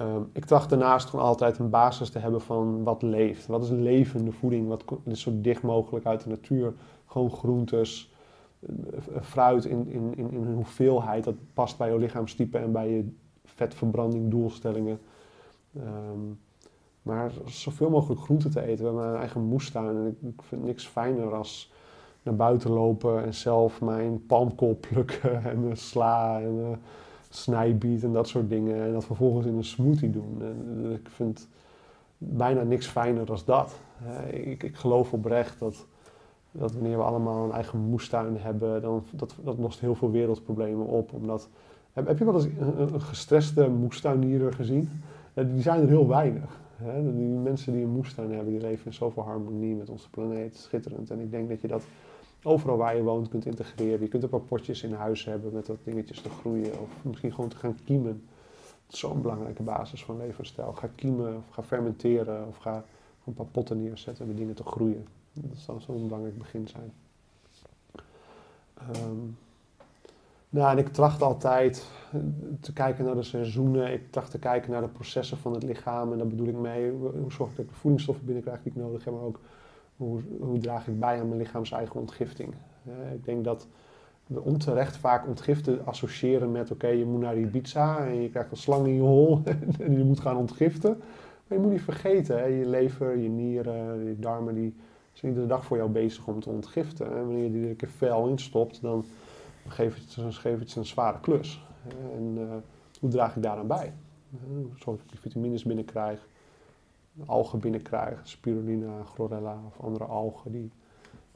Um, ik tracht daarnaast gewoon altijd een basis te hebben van wat leeft. Wat is levende voeding? Wat is zo dicht mogelijk uit de natuur? Gewoon groentes, eh, fruit in, in, in, in hoeveelheid. Dat past bij je lichaamstype en bij je vetverbranding, doelstellingen. Um, maar zoveel mogelijk groenten te eten. We hebben mijn eigen moestuin en ik, vind niks fijner als naar buiten lopen en zelf mijn palmkool plukken en sla en... Snijbiet en dat soort dingen. En dat vervolgens in een smoothie doen. En ik vind bijna niks fijner dan dat. Ik, ik geloof oprecht dat, dat wanneer we allemaal een eigen moestuin hebben, dan dat, dat lost heel veel wereldproblemen op. Omdat, heb, je wel eens een, een gestreste moestuinier gezien? Die zijn er heel weinig. Die mensen die een moestuin hebben, die leven in zoveel harmonie met onze planeet. Schitterend. En ik denk dat je dat overal waar je woont kunt integreren. Je kunt ook wel potjes in huis hebben met dat dingetjes te groeien. Of misschien gewoon te gaan kiemen. Dat is zo'n belangrijke basis van levensstijl. Ga kiemen of ga fermenteren of ga een paar potten neerzetten om dingen te groeien. Dat zal zo'n belangrijk begin zijn. Ehm, nou, en ik tracht altijd te kijken naar de seizoenen. Ik tracht te kijken naar de processen van het lichaam. En daar bedoel ik mee, hoe zorg ik dat ik de voedingsstoffen binnenkrijg die ik nodig heb, maar ook hoe, draag ik bij aan mijn lichaams eigen ontgifting. Eh, ik denk dat we onterecht vaak ontgiften associëren met, oké, je moet naar die pizza en je krijgt een slang in je hol en je moet gaan ontgiften. Maar je moet niet vergeten, hè, je lever, je nieren, je darmen, die zijn iedere dag voor jou bezig om te ontgiften. En wanneer je die er keer fel instopt, dan geeft het, het een zware klus. En uh, hoe draag ik daaraan bij? Uh, zorg dat ik die vitamines binnenkrijg, algen binnenkrijg, spirulina, chlorella of andere algen die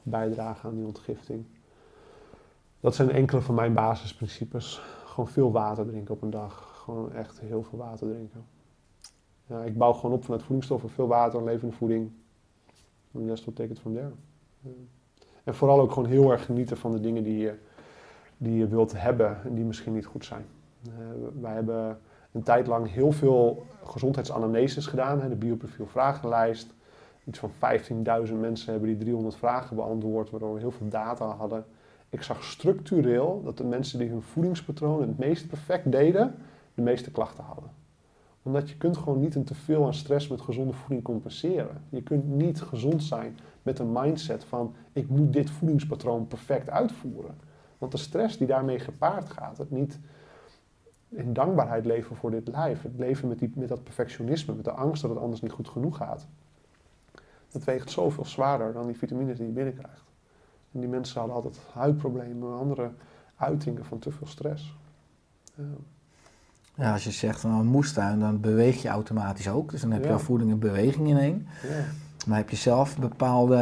bijdragen aan die ontgifting. Dat zijn enkele van mijn basisprincipes. Gewoon veel water drinken op een dag. Gewoon echt heel veel water drinken. Ja, ik bouw gewoon op vanuit voedingsstoffen, veel water, levende voeding. En rest will take it from there. En vooral ook gewoon heel erg genieten van de dingen die je, die je wilt hebben en die misschien niet goed zijn. Uh, wij hebben een tijd lang heel veel gezondheidsanamneses gedaan, hè, de bioprofiel vragenlijst. Iets van 15.000 mensen hebben die 300 vragen beantwoord, waardoor we heel veel data hadden. Ik zag structureel dat de mensen die hun voedingspatroon het meest perfect deden, de meeste klachten hadden omdat je kunt gewoon niet een teveel aan stress met gezonde voeding compenseren. Je kunt niet gezond zijn met een mindset van ik moet dit voedingspatroon perfect uitvoeren. Want de stress die daarmee gepaard gaat, het niet in dankbaarheid leven voor dit lijf, het leven met, die, met dat perfectionisme, met de angst dat het anders niet goed genoeg gaat. Dat weegt zoveel zwaarder dan die vitamines die je binnenkrijgt. En die mensen hadden altijd huidproblemen, andere uitingen van te veel stress. Ja. Ja, als je zegt van een moestuin, dan beweeg je automatisch ook. Dus dan heb je Ja. al voeding en beweging in één. Ja. Maar heb je zelf een bepaalde,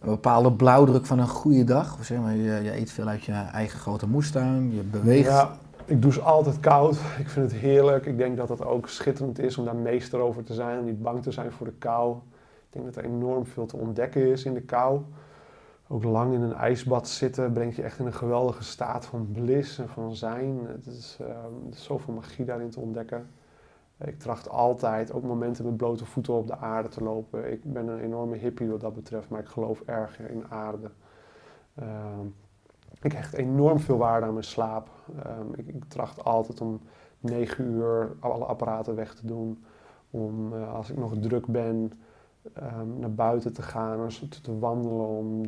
een bepaalde blauwdruk van een goede dag? Of zeg maar, je, je eet veel uit je eigen grote moestuin, je beweegt. Ja, ik douche altijd koud. Ik vind het heerlijk. Ik denk dat het ook schitterend is om daar meester over te zijn. Om niet bang te zijn voor de kou. Ik denk dat er enorm veel te ontdekken is in de kou. Ook lang in een ijsbad zitten brengt je echt in een geweldige staat van bliss en van zijn. Het is, eh, er is zoveel magie daarin te ontdekken. Ik tracht altijd ook momenten met blote voeten op de aarde te lopen. Ik ben een enorme hippie wat dat betreft, maar ik geloof erg in aarde. Ehm, ik hecht enorm veel waarde aan mijn slaap. Ehm, ik, ik tracht altijd om 9 uur alle apparaten weg te doen. Om eh, als ik nog druk ben, ehm, naar buiten te gaan, te wandelen om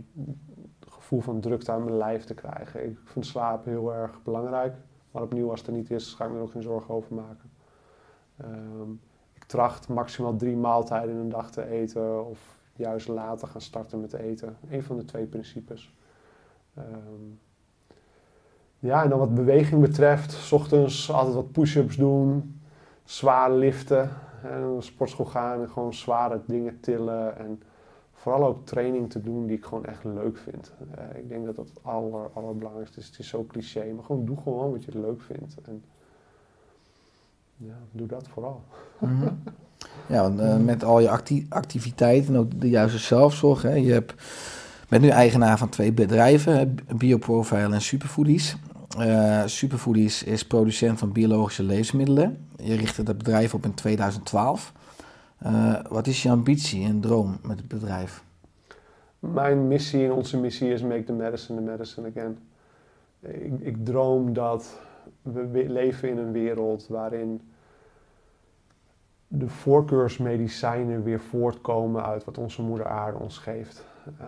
het gevoel van drukte aan mijn lijf te krijgen. Ik vind slaap heel erg belangrijk. Maar opnieuw, als het er niet is, ga ik me er ook geen zorgen over maken. Ehm, ik tracht maximaal drie maaltijden in een dag te eten of juist later gaan starten met eten. Een van de twee principes. Ehm, ja, en dan wat beweging betreft, 's ochtends altijd wat push-ups doen, zwaar liften, en naar de sportschool gaan en gewoon zware dingen tillen. En vooral ook training te doen die ik gewoon echt leuk vind. Eh, ik denk dat dat het aller, allerbelangrijkste is. Het is zo cliché, maar gewoon doe gewoon wat je leuk vindt. En ja, doe dat vooral. Mhm. Ja, want, eh, met al je acti- activiteiten en ook de juiste zelfzorg. Hè. Je hebt, bent nu eigenaar van twee bedrijven, Bioprofile en Superfoodies. Eh, Superfoodies is producent van biologische levensmiddelen. Je richtte dat bedrijf op in 2012. Eh, wat is je ambitie en droom met het bedrijf? Mijn missie en onze missie is make the medicine the medicine again. Ik, ik droom dat we leven in een wereld waarin de voorkeursmedicijnen weer voortkomen uit wat onze moeder aarde ons geeft.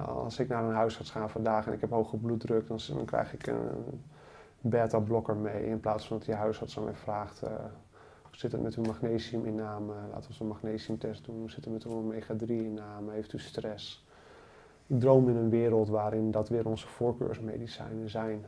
Als ik naar een huisarts ga vandaag en ik heb hoge bloeddruk, dan, dan krijg ik een beta-blokker mee. In plaats van dat die huisarts aan mij vraagt, eh, hoe zit het met uw magnesiuminname? Laten we eens een magnesiumtest doen. Hoe zit het met uw omega-3-inname? Heeft u stress? Ik droom in een wereld waarin dat weer onze voorkeursmedicijnen zijn.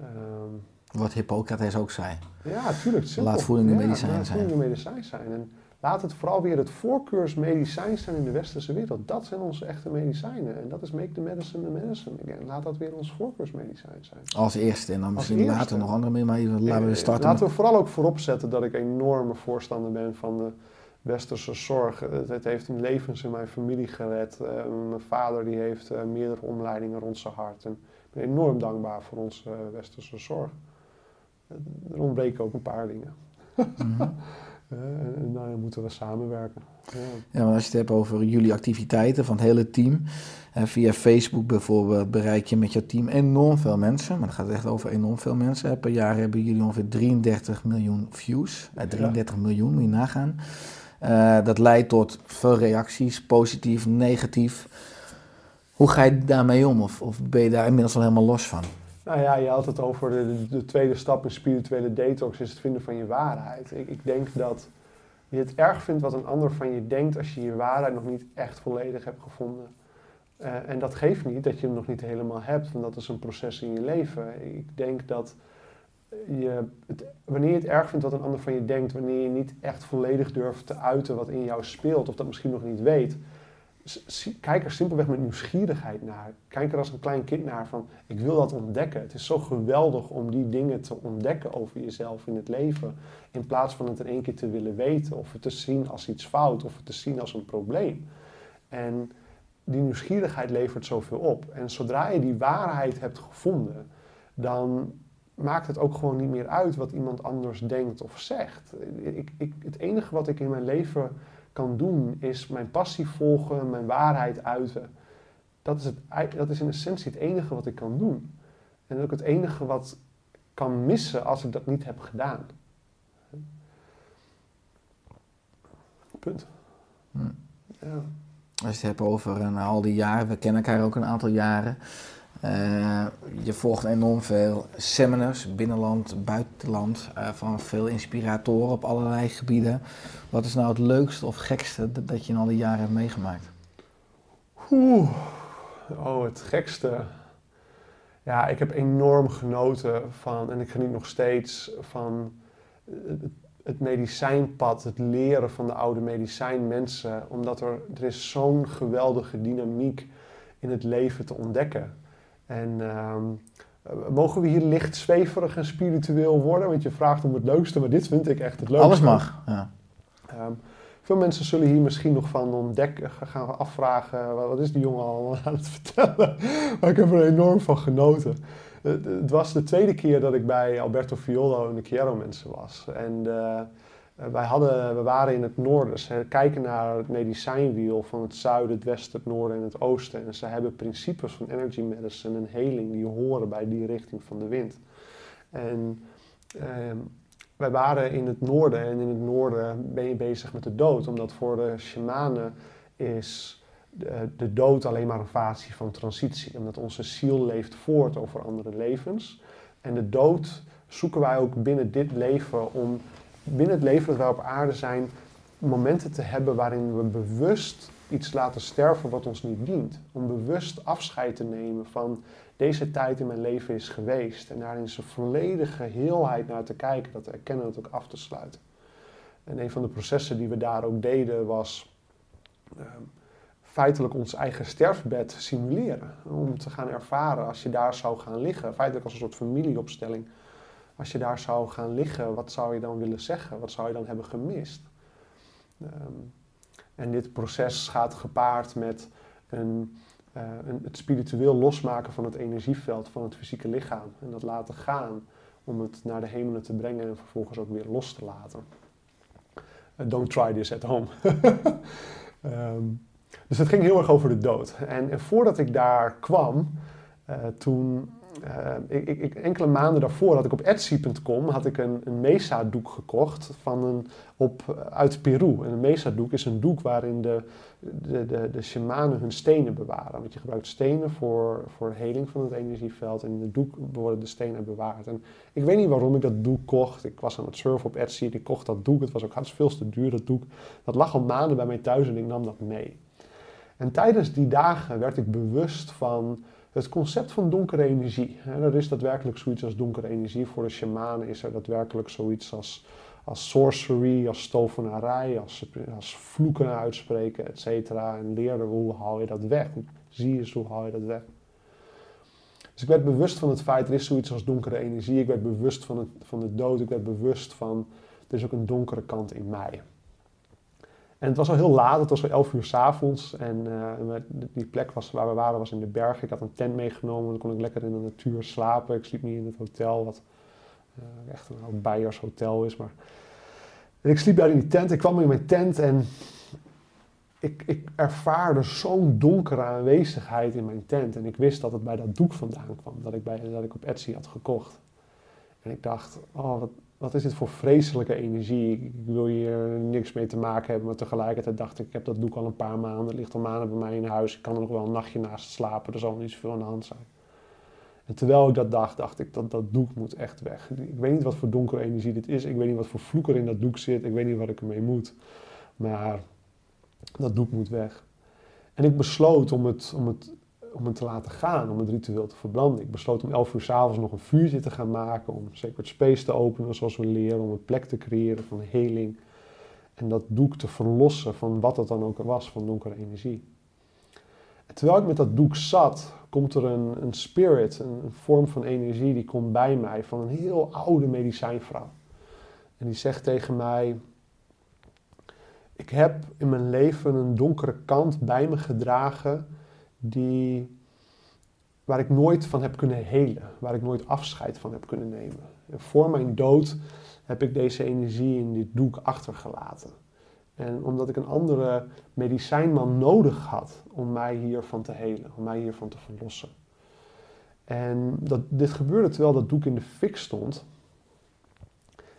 Ehm, Wat Hippocrates ook zei. ja, tuurlijk. Simpel. Laat voeding een Ja, medicijn laat zijn. voeding een medicijn zijn. En laat het vooral weer het voorkeursmedicijn zijn in de westerse wereld. Dat zijn onze echte medicijnen. En dat is make the medicine the medicine again. Laat dat weer ons voorkeursmedicijn zijn. Als eerste en dan misschien later nog andere meer. Maar even- laten we Eh, starten. Laten we vooral ook voorop zetten dat ik enorme voorstander ben van de westerse zorg. Het, het heeft levens in mijn familie gered. Eh, mijn vader die heeft eh, meerdere omleidingen rond zijn hart. En ik ben enorm dankbaar voor onze eh, westerse zorg. Eh, Er ontbreken ook een paar dingen. Mhm. Eh, en en daar moeten we samenwerken. Ja. Ja, maar als je het hebt over jullie activiteiten van het hele team. eh, via Facebook bijvoorbeeld bereik je met jouw team enorm veel mensen. Maar het gaat echt over enorm veel mensen. Eh, Per jaar hebben jullie ongeveer 33 miljoen views. Eh, 33 miljoen, moet je nagaan. Eh, dat leidt tot veel reacties, positief, negatief. Hoe ga je daarmee om? Of, of ben je daar inmiddels al helemaal los van? Nou ja, je had het over de, de, de tweede stap in spirituele detox, is het vinden van je waarheid. Ik, ik denk dat je het erg vindt wat een ander van je denkt als je je waarheid nog niet echt volledig hebt gevonden. Eh, en dat geeft niet dat je hem nog niet helemaal hebt, want dat is een proces in je leven. Ik denk dat je het, wanneer je het erg vindt wat een ander van je denkt, wanneer je niet echt volledig durft te uiten wat in jou speelt, of dat misschien nog niet weet, kijk er simpelweg met nieuwsgierigheid naar. Kijk er als een klein kind naar van, ik wil dat ontdekken. Het is zo geweldig om die dingen te ontdekken over jezelf in het leven, in plaats van het in één keer te willen weten, of het te zien als iets fout, of het te zien als een probleem. En die nieuwsgierigheid levert zoveel op. En zodra je die waarheid hebt gevonden, dan maakt het ook gewoon niet meer uit wat iemand anders denkt of zegt. Ik, ik, het enige wat ik in mijn leven kan doen, is mijn passie volgen, mijn waarheid uiten. Dat is, het, dat is in essentie het enige wat ik kan doen. En ook het enige wat kan missen als ik dat niet heb gedaan. Punt. Hm. Ja. Als je het hebt over eh, al die jaren, we kennen elkaar ook een aantal jaren. Eh, je volgt enorm veel seminars, binnenland, buitenland, eh, van veel inspiratoren op allerlei gebieden. Wat is nou het leukste of gekste dat, dat je in al die jaren hebt meegemaakt? Oeh, oh, het gekste. Ja, ik heb enorm genoten van, en ik geniet nog steeds van het, medicijnpad, het leren van de oude medicijnmensen. Omdat er, er is zo'n geweldige dynamiek in het leven te ontdekken. En ehm, eh, mogen we hier licht zweverig en spiritueel worden? Want je vraagt om het leukste, maar dit vind ik echt het leukste. Alles mag. Ja. Ehm, veel mensen zullen hier misschien nog van ontdekken, gaan afvragen, wat is die jongen al aan het vertellen? Maar ik heb er enorm van genoten. Het, was de tweede keer dat ik bij Alberto Fiolo in de Chiaro mensen was. En eh, wij hadden, we waren in het noorden. Ze kijken naar het medicijnwiel van het zuiden, het westen, het noorden en het oosten. En ze hebben principes van energy medicine en heling die horen bij die richting van de wind. En ehm, wij waren in het noorden en in het noorden ben je bezig met de dood. Omdat voor de shamanen is de, de dood alleen maar een fase van transitie. Omdat onze ziel leeft voort over andere levens. En de dood zoeken wij ook binnen dit leven om, binnen het leven dat wij op aarde zijn, momenten te hebben waarin we bewust iets laten sterven wat ons niet dient. Om bewust afscheid te nemen van deze tijd in mijn leven is geweest. En daar in zijn volledige heelheid naar te kijken, dat te erkennen, dat ook af te sluiten. En een van de processen die we daar ook deden was ehm, feitelijk ons eigen sterfbed simuleren. Om te gaan ervaren als je daar zou gaan liggen, feitelijk als een soort familieopstelling. Als je daar zou gaan liggen, wat zou je dan willen zeggen? Wat zou je dan hebben gemist? Ehm, en dit proces gaat gepaard met een eh, een, het spiritueel losmaken van het energieveld van het fysieke lichaam. En dat laten gaan om het naar de hemelen te brengen en vervolgens ook weer los te laten. Eh, don't try this at home. Ehm, dus het ging heel erg over de dood. En, en voordat ik daar kwam, eh, toen, eh, ik, ik, enkele maanden daarvoor had ik op Etsy.com had ik een, een Mesa-doek gekocht van een, op, uit Peru. En een Mesa-doek is een doek waarin de, de, de, de shamanen hun stenen bewaren. Want je gebruikt stenen voor, voor heling van het energieveld. En in de doek worden de stenen bewaard. En ik weet niet waarom ik dat doek kocht. Ik was aan het surfen op Etsy ik kocht dat doek. Het was ook hartstikke veel te duur, dat doek. Dat lag al maanden bij mij thuis en ik nam dat mee. En tijdens die dagen werd ik bewust van het concept van donkere energie. En er is daadwerkelijk zoiets als donkere energie. Voor de shamanen is er daadwerkelijk zoiets als, als sorcery, als tovenarij, als, als vloeken uitspreken, et cetera. En leerden we hoe haal je dat weg? Zie je eens hoe haal je dat weg? Dus ik werd bewust van het feit, er is zoiets als donkere energie. Ik werd bewust van, het, van de dood. Ik werd bewust van, er is ook een donkere kant in mij. En het was al heel laat, het was al 11 uur s'avonds. En eh, die plek was, waar we waren was in de bergen. Ik had een tent meegenomen, dan kon ik lekker in de natuur slapen. Ik sliep niet in het hotel, wat eh, echt een oud hotel is. Maar... En ik sliep daar in die tent, ik kwam in mijn tent en ik, ik ervaarde zo'n donkere aanwezigheid in mijn tent. En ik wist dat het bij dat doek vandaan kwam, dat ik, bij, dat ik op Etsy had gekocht. En ik dacht, oh, wat, wat is dit voor vreselijke energie? Ik wil hier niks mee te maken hebben. Maar tegelijkertijd dacht ik, ik heb dat doek al een paar maanden. Het ligt al maanden bij mij in huis. Ik kan er nog wel een nachtje naast slapen. Er zal niet zoveel aan de hand zijn. En terwijl ik dat dacht, dacht ik dat dat doek moet echt weg. Ik weet niet wat voor donkere energie dit is. Ik weet niet wat voor vloek er in dat doek zit. Ik weet niet wat ik ermee moet. Maar dat doek moet weg. En ik besloot om het, om het, om het te laten gaan, om het ritueel te verbranden. Ik besloot om 11 uur s'avonds nog een vuurtje te gaan maken, om Sacred Space te openen zoals we leren, om een plek te creëren van heling. En dat doek te verlossen van wat het dan ook was, van donkere energie. En terwijl ik met dat doek zat, komt er een, een spirit, een, een vorm van energie, die komt bij mij van een heel oude medicijnvrouw. En die zegt tegen mij, ik heb in mijn leven een donkere kant bij me gedragen die, waar ik nooit van heb kunnen helen, waar ik nooit afscheid van heb kunnen nemen. En voor mijn dood heb ik deze energie in dit doek achtergelaten. En omdat ik een andere medicijnman nodig had om mij hiervan te helen, om mij hiervan te verlossen. En dat, dit gebeurde terwijl dat doek in de fik stond.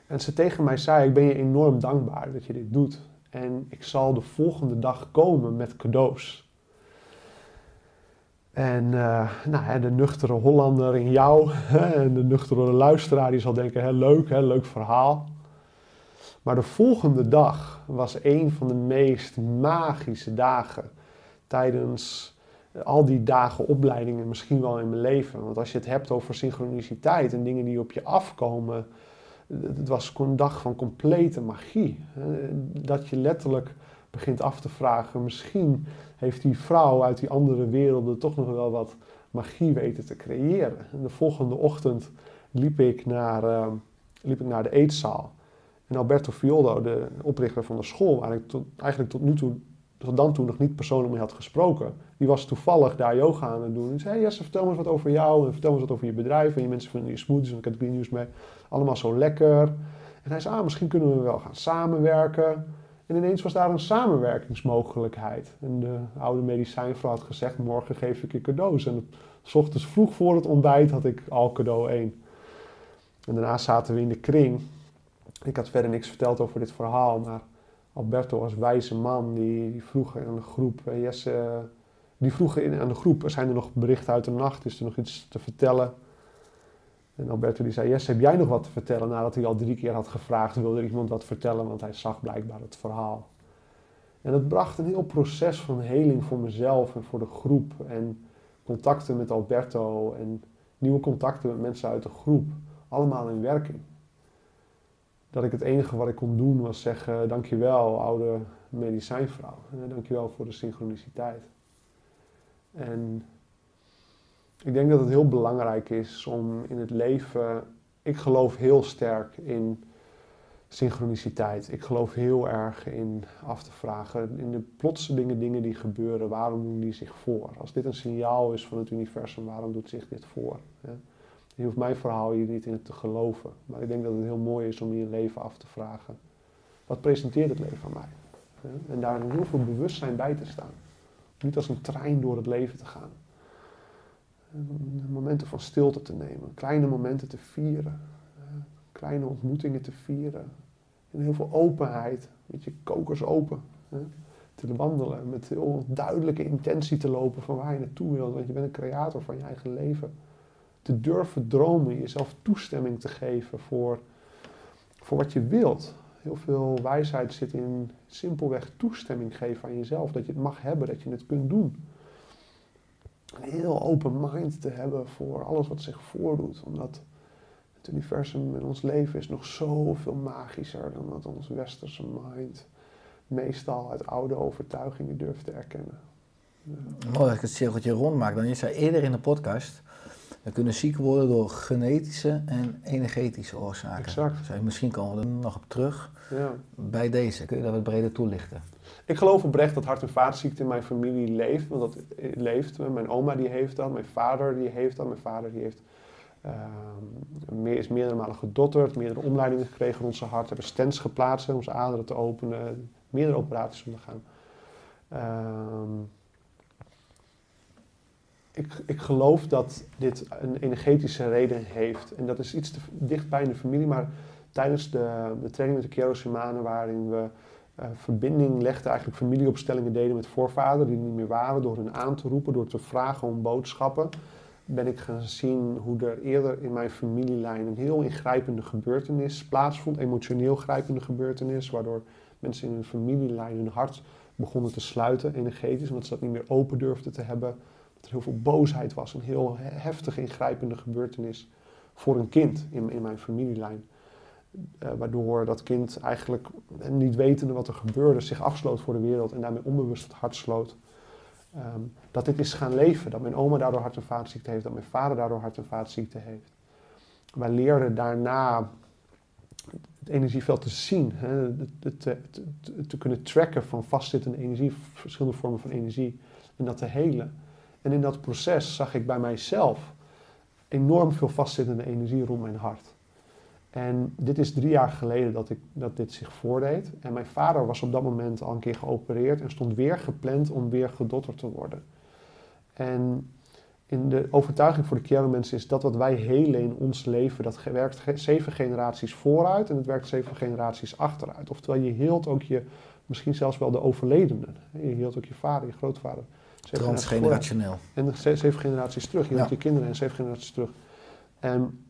En ze tegen mij zei, ik ben je enorm dankbaar dat je dit doet. En ik zal de volgende dag komen met cadeaus. En eh, nou, de nuchtere Hollander in jou en de nuchtere luisteraar die zal denken, hè, leuk, hè, leuk verhaal. Maar de volgende dag was een van de meest magische dagen tijdens al die dagen opleidingen misschien wel in mijn leven. Want als je het hebt over synchroniciteit en dingen die op je afkomen, het was een dag van complete magie. Dat je letterlijk begint af te vragen, misschien heeft die vrouw uit die andere werelden toch nog wel wat magie weten te creëren. En de volgende ochtend liep ik naar, eh, liep ik naar de eetzaal. En Alberto Fioldo, de oprichter van de school, waar ik tot, eigenlijk tot nu toe, tot dan toe nog niet persoonlijk mee had gesproken, die was toevallig daar yoga aan het doen. En zei, Jesse, vertel me eens wat over jou en vertel me eens wat over je bedrijf en je mensen vinden je smoothies en ik heb Green News mee. Allemaal zo lekker. En hij zei, ah, misschien kunnen we wel gaan samenwerken. En ineens was daar een samenwerkingsmogelijkheid. En de oude medicijnvrouw had gezegd, morgen geef ik je cadeaus. En s ochtends vroeg voor het ontbijt had ik al cadeau 1. En daarna zaten we in de kring. Ik had verder niks verteld over dit verhaal, maar Alberto als wijze man, die, vroeg aan de groep, eh, Jesse, die vroeg aan de groep, zijn er nog berichten uit de nacht? Is er nog iets te vertellen? En Alberto die zei, Jesse, heb jij nog wat te vertellen? Nadat hij al drie keer had gevraagd, wilde iemand wat vertellen? Want hij zag blijkbaar het verhaal. En het bracht een heel proces van heling voor mezelf en voor de groep. En contacten met Alberto en nieuwe contacten met mensen uit de groep. Allemaal in werking. Dat ik het enige wat ik kon doen was zeggen, dankjewel oude medicijnvrouw. Dankjewel voor de synchroniciteit. En ik denk dat het heel belangrijk is om in het leven. Ik geloof heel sterk in synchroniciteit. Ik geloof heel erg in af te vragen. In de plotselinge dingen die gebeuren, waarom doen die zich voor? Als dit een signaal is van het universum, waarom doet zich dit voor? Je hoeft mijn verhaal hier niet in te geloven. Maar ik denk dat het heel mooi is om je leven af te vragen. Wat presenteert het leven aan mij? En daar heel veel bewustzijn bij te staan. Niet als een trein door het leven te gaan momenten van stilte te nemen, kleine momenten te vieren, eh, kleine ontmoetingen te vieren. En heel veel openheid, met je kokers open. Te wandelen, met heel duidelijke intentie te lopen van waar je naartoe wilt. Want je bent een creator van je eigen leven. Te durven dromen, jezelf toestemming te geven voor, voor wat je wilt. Heel veel wijsheid zit in simpelweg toestemming geven aan jezelf. Dat je het mag hebben, dat je het kunt doen een heel open mind te hebben voor alles wat zich voordoet. Omdat het universum en ons leven is nog zoveel magischer dan dat ons westerse mind meestal uit oude overtuigingen durft te erkennen. Mooi als ik het cirkeltje rond maak. Dan je zei eerder in de podcast, we kunnen ziek worden door genetische en energetische oorzaken. Exact. Zei, misschien komen we er nog op terug Ja. bij deze. Kun je dat wat breder toelichten? Ik geloof oprecht dat hart- en vaatziekte in mijn familie leeft. Want dat eh, leeft. Mijn oma die heeft dat. Mijn vader die heeft dat. Mijn vader die heeft, meer, is meerdere malen gedotterd. Meerdere omleidingen gekregen rond zijn hart. Hebben stents geplaatst om zijn aderen te openen. Meerdere operaties ondergaan. Ehm, ik, ik geloof dat dit een energetische reden heeft. En dat is iets te dichtbij in de familie. Maar tijdens de, de training met de Kero Shimane, waarin we verbinding legden, eigenlijk familieopstellingen deden met voorvaderen die niet meer waren, door hun aan te roepen, door te vragen om boodschappen, ben ik gaan zien hoe er eerder in mijn familielijn een heel ingrijpende gebeurtenis plaatsvond, emotioneel grijpende gebeurtenis, waardoor mensen in hun familielijn hun hart begonnen te sluiten, energetisch, omdat ze dat niet meer open durfden te hebben. Dat er heel veel boosheid was, een heel heftig ingrijpende gebeurtenis voor een kind in, in mijn familielijn. Uh, waardoor dat kind eigenlijk, niet wetende wat er gebeurde, zich afsloot voor de wereld en daarmee onbewust het hart sloot. Um, dat dit is gaan leven. Dat mijn oma daardoor hart- en vaatziekte heeft, dat mijn vader daardoor hart- en vaatziekte heeft. Wij leerden daarna het energieveld te zien, hè, te, te, kunnen tracken van vastzittende energie, verschillende vormen van energie, en dat te helen. En in dat proces zag ik bij mijzelf enorm veel vastzittende energie rond mijn hart. En dit is drie jaar geleden dat, ik, dat dit zich voordeed. En mijn vader was op dat moment al een keer geopereerd en stond weer gepland om weer gedotterd te worden. En in de overtuiging voor de kernmensen is dat wat wij helen in ons leven, dat werkt zeven generaties vooruit en het werkt zeven generaties achteruit. Oftewel, je heelt ook je, misschien zelfs wel de overledenen. Je heelt ook je vader, je grootvader. Transgenerationeel. En zeven generaties terug. Je ja. je kinderen en zeven generaties terug. En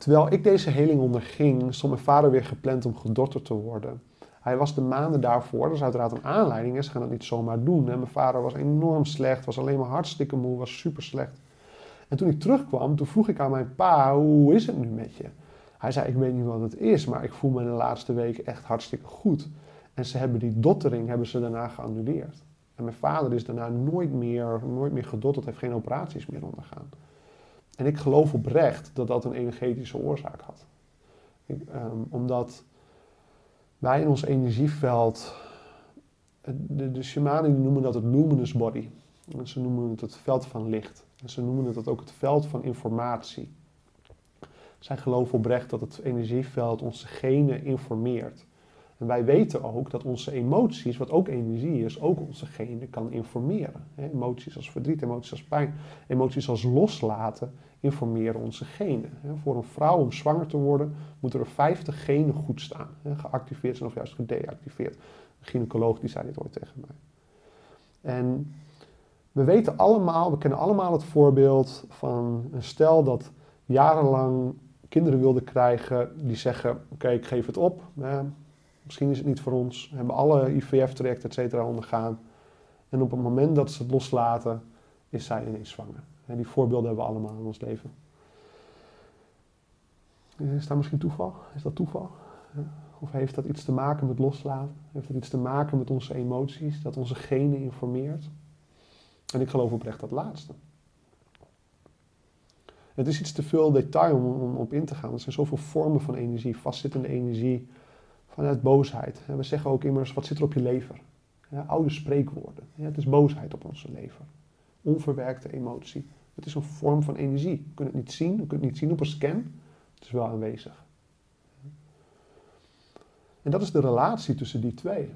terwijl ik deze heling onderging, stond mijn vader weer gepland om gedotterd te worden. Hij was de maanden daarvoor, dat is uiteraard een aanleiding, ze gaan dat niet zomaar doen. Hè. Mijn vader was enorm slecht, was alleen maar hartstikke moe, was super slecht. En toen ik terugkwam, toen vroeg ik aan mijn pa, hoe is het nu met je? Hij zei, ik weet niet wat het is, maar ik voel me de laatste weken echt hartstikke goed. En ze hebben die dottering hebben ze daarna geannuleerd. En mijn vader is daarna nooit meer, nooit meer gedotterd, heeft geen operaties meer ondergaan. En ik geloof oprecht dat dat een energetische oorzaak had. Ik, um, omdat wij in ons energieveld, de, de shamanen noemen dat het luminous body. En ze noemen het het veld van licht. En ze noemen het ook het veld van informatie. Zij geloven oprecht dat het energieveld onze genen informeert. En wij weten ook dat onze emoties, wat ook energie is, ook onze genen kan informeren. Emoties als verdriet, emoties als pijn, emoties als loslaten informeren onze genen. Voor een vrouw om zwanger te worden moeten er 50 genen goed staan. Geactiveerd zijn of juist gedeactiveerd. Een gynaecoloog die zei dit ooit tegen mij. En we weten allemaal, we kennen allemaal het voorbeeld van een stel dat jarenlang kinderen wilde krijgen. Die zeggen, oké, ik geef het op. Misschien is het niet voor ons. We hebben alle IVF-trajecten, et cetera, ondergaan. En op het moment dat ze het loslaten, is zij ineens zwanger. En die voorbeelden hebben we allemaal in ons leven. Is dat misschien toeval? Is dat toeval? Of heeft dat iets te maken met loslaten? Heeft dat iets te maken met onze emoties? Dat onze genen informeert? En ik geloof oprecht dat laatste. Het is iets te veel detail om, op in te gaan. Er zijn zoveel vormen van energie, vastzittende energie, vanuit boosheid. We zeggen ook immers, wat zit er op je lever? Oude spreekwoorden. Het is boosheid op onze lever. Onverwerkte emotie. Het is een vorm van energie. Je kunt het niet zien, je kunt het niet zien op een scan. Het is wel aanwezig. En dat is de relatie tussen die twee.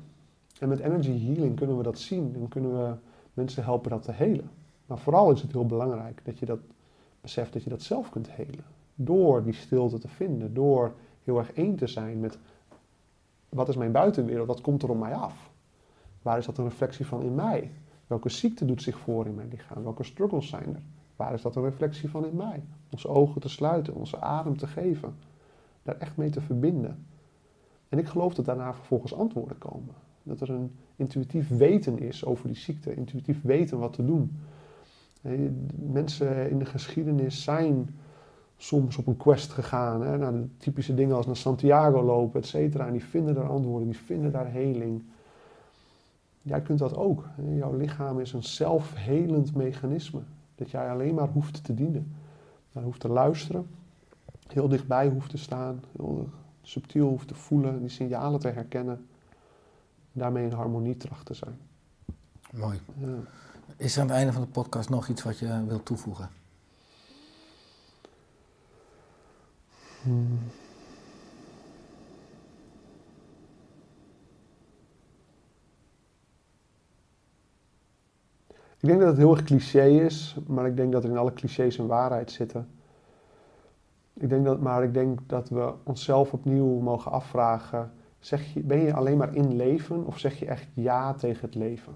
En met energy healing kunnen we dat zien en kunnen we mensen helpen dat te helen. Maar vooral is het heel belangrijk dat je dat beseft dat je dat zelf kunt helen. Door die stilte te vinden, door heel erg één te zijn met wat is mijn buitenwereld, wat komt er op mij af? Waar is dat een reflectie van in mij? Welke ziekte doet zich voor in mijn lichaam? Welke struggles zijn er? Waar is dat een reflectie van in mij? Onze ogen te sluiten, onze adem te geven. Daar echt mee te verbinden. En ik geloof dat daarna vervolgens antwoorden komen. Dat er een intuïtief weten is over die ziekte, intuïtief weten wat te doen. Mensen in de geschiedenis zijn soms op een quest gegaan, hè, naar de typische dingen als naar Santiago lopen, et cetera. En die vinden daar antwoorden, die vinden daar heling. Jij kunt dat ook. Jouw lichaam is een zelfhelend mechanisme. Dat jij alleen maar hoeft te dienen. Daar hoeft te luisteren, heel dichtbij hoeft te staan, heel subtiel hoeft te voelen, die signalen te herkennen. daarmee in harmonie tracht te zijn. Mooi. Ja. Is er aan het einde van de podcast nog iets wat je wilt toevoegen? Hmm. Ik denk dat het heel erg cliché is, maar ik denk dat er in alle clichés een waarheid zitten. Ik denk dat, maar ik denk dat we onszelf opnieuw mogen afvragen: zeg je, ben je alleen maar in leven of zeg je echt ja tegen het leven?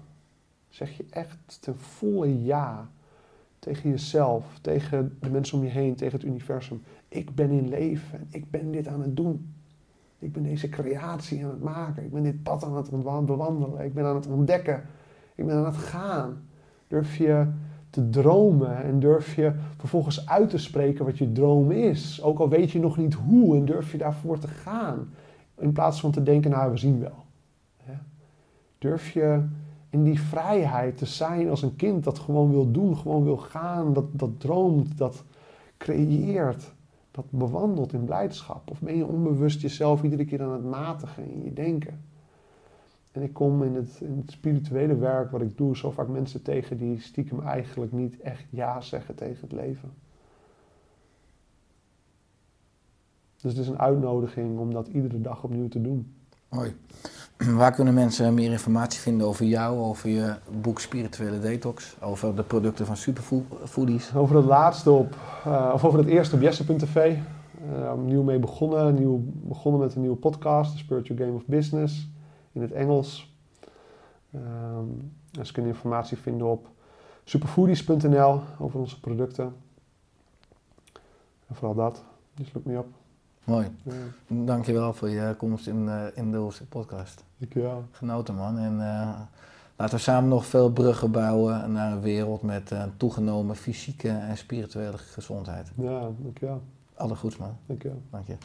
Zeg je echt ten volle ja tegen jezelf, tegen de mensen om je heen, tegen het universum? Ik ben in leven, ik ben dit aan het doen. Ik ben deze creatie aan het maken, ik ben dit pad aan het bewandelen, ik ben aan het ontdekken, ik ben aan het gaan. Durf je te dromen en durf je vervolgens uit te spreken wat je droom is. Ook al weet je nog niet hoe en durf je daarvoor te gaan. In plaats van te denken, nou we zien wel. Durf je in die vrijheid te zijn als een kind dat gewoon wil doen, gewoon wil gaan, dat, dat droomt, dat creëert, dat bewandelt in blijdschap? Of ben je onbewust jezelf iedere keer aan het matigen in je denken? En ik kom in het, in het spirituele werk wat ik doe zo vaak mensen tegen die stiekem eigenlijk niet echt ja zeggen tegen het leven. Dus het is een uitnodiging om dat iedere dag opnieuw te doen. Mooi. Waar kunnen mensen meer informatie vinden over jou, over je boek Spirituele Detox, over de producten van Superfoodies? Over het laatste op, uh, of over het eerste op jesse.tv. Uh, nieuw mee begonnen, nieuw, begonnen met een nieuwe podcast, The Spiritual Game of Business in het Engels. Um, ze kunnen informatie vinden op superfoodies.nl over onze producten. En vooral dat. Dus look me op. Mooi. Ja. Dankjewel voor je komst in, uh, in de podcast. Dankjewel. Genoten man. En uh, laten we samen nog veel bruggen bouwen naar een wereld met uh, toegenomen fysieke en spirituele gezondheid. Ja, dankjewel. Alle goeds man. Dankjewel. Dank je.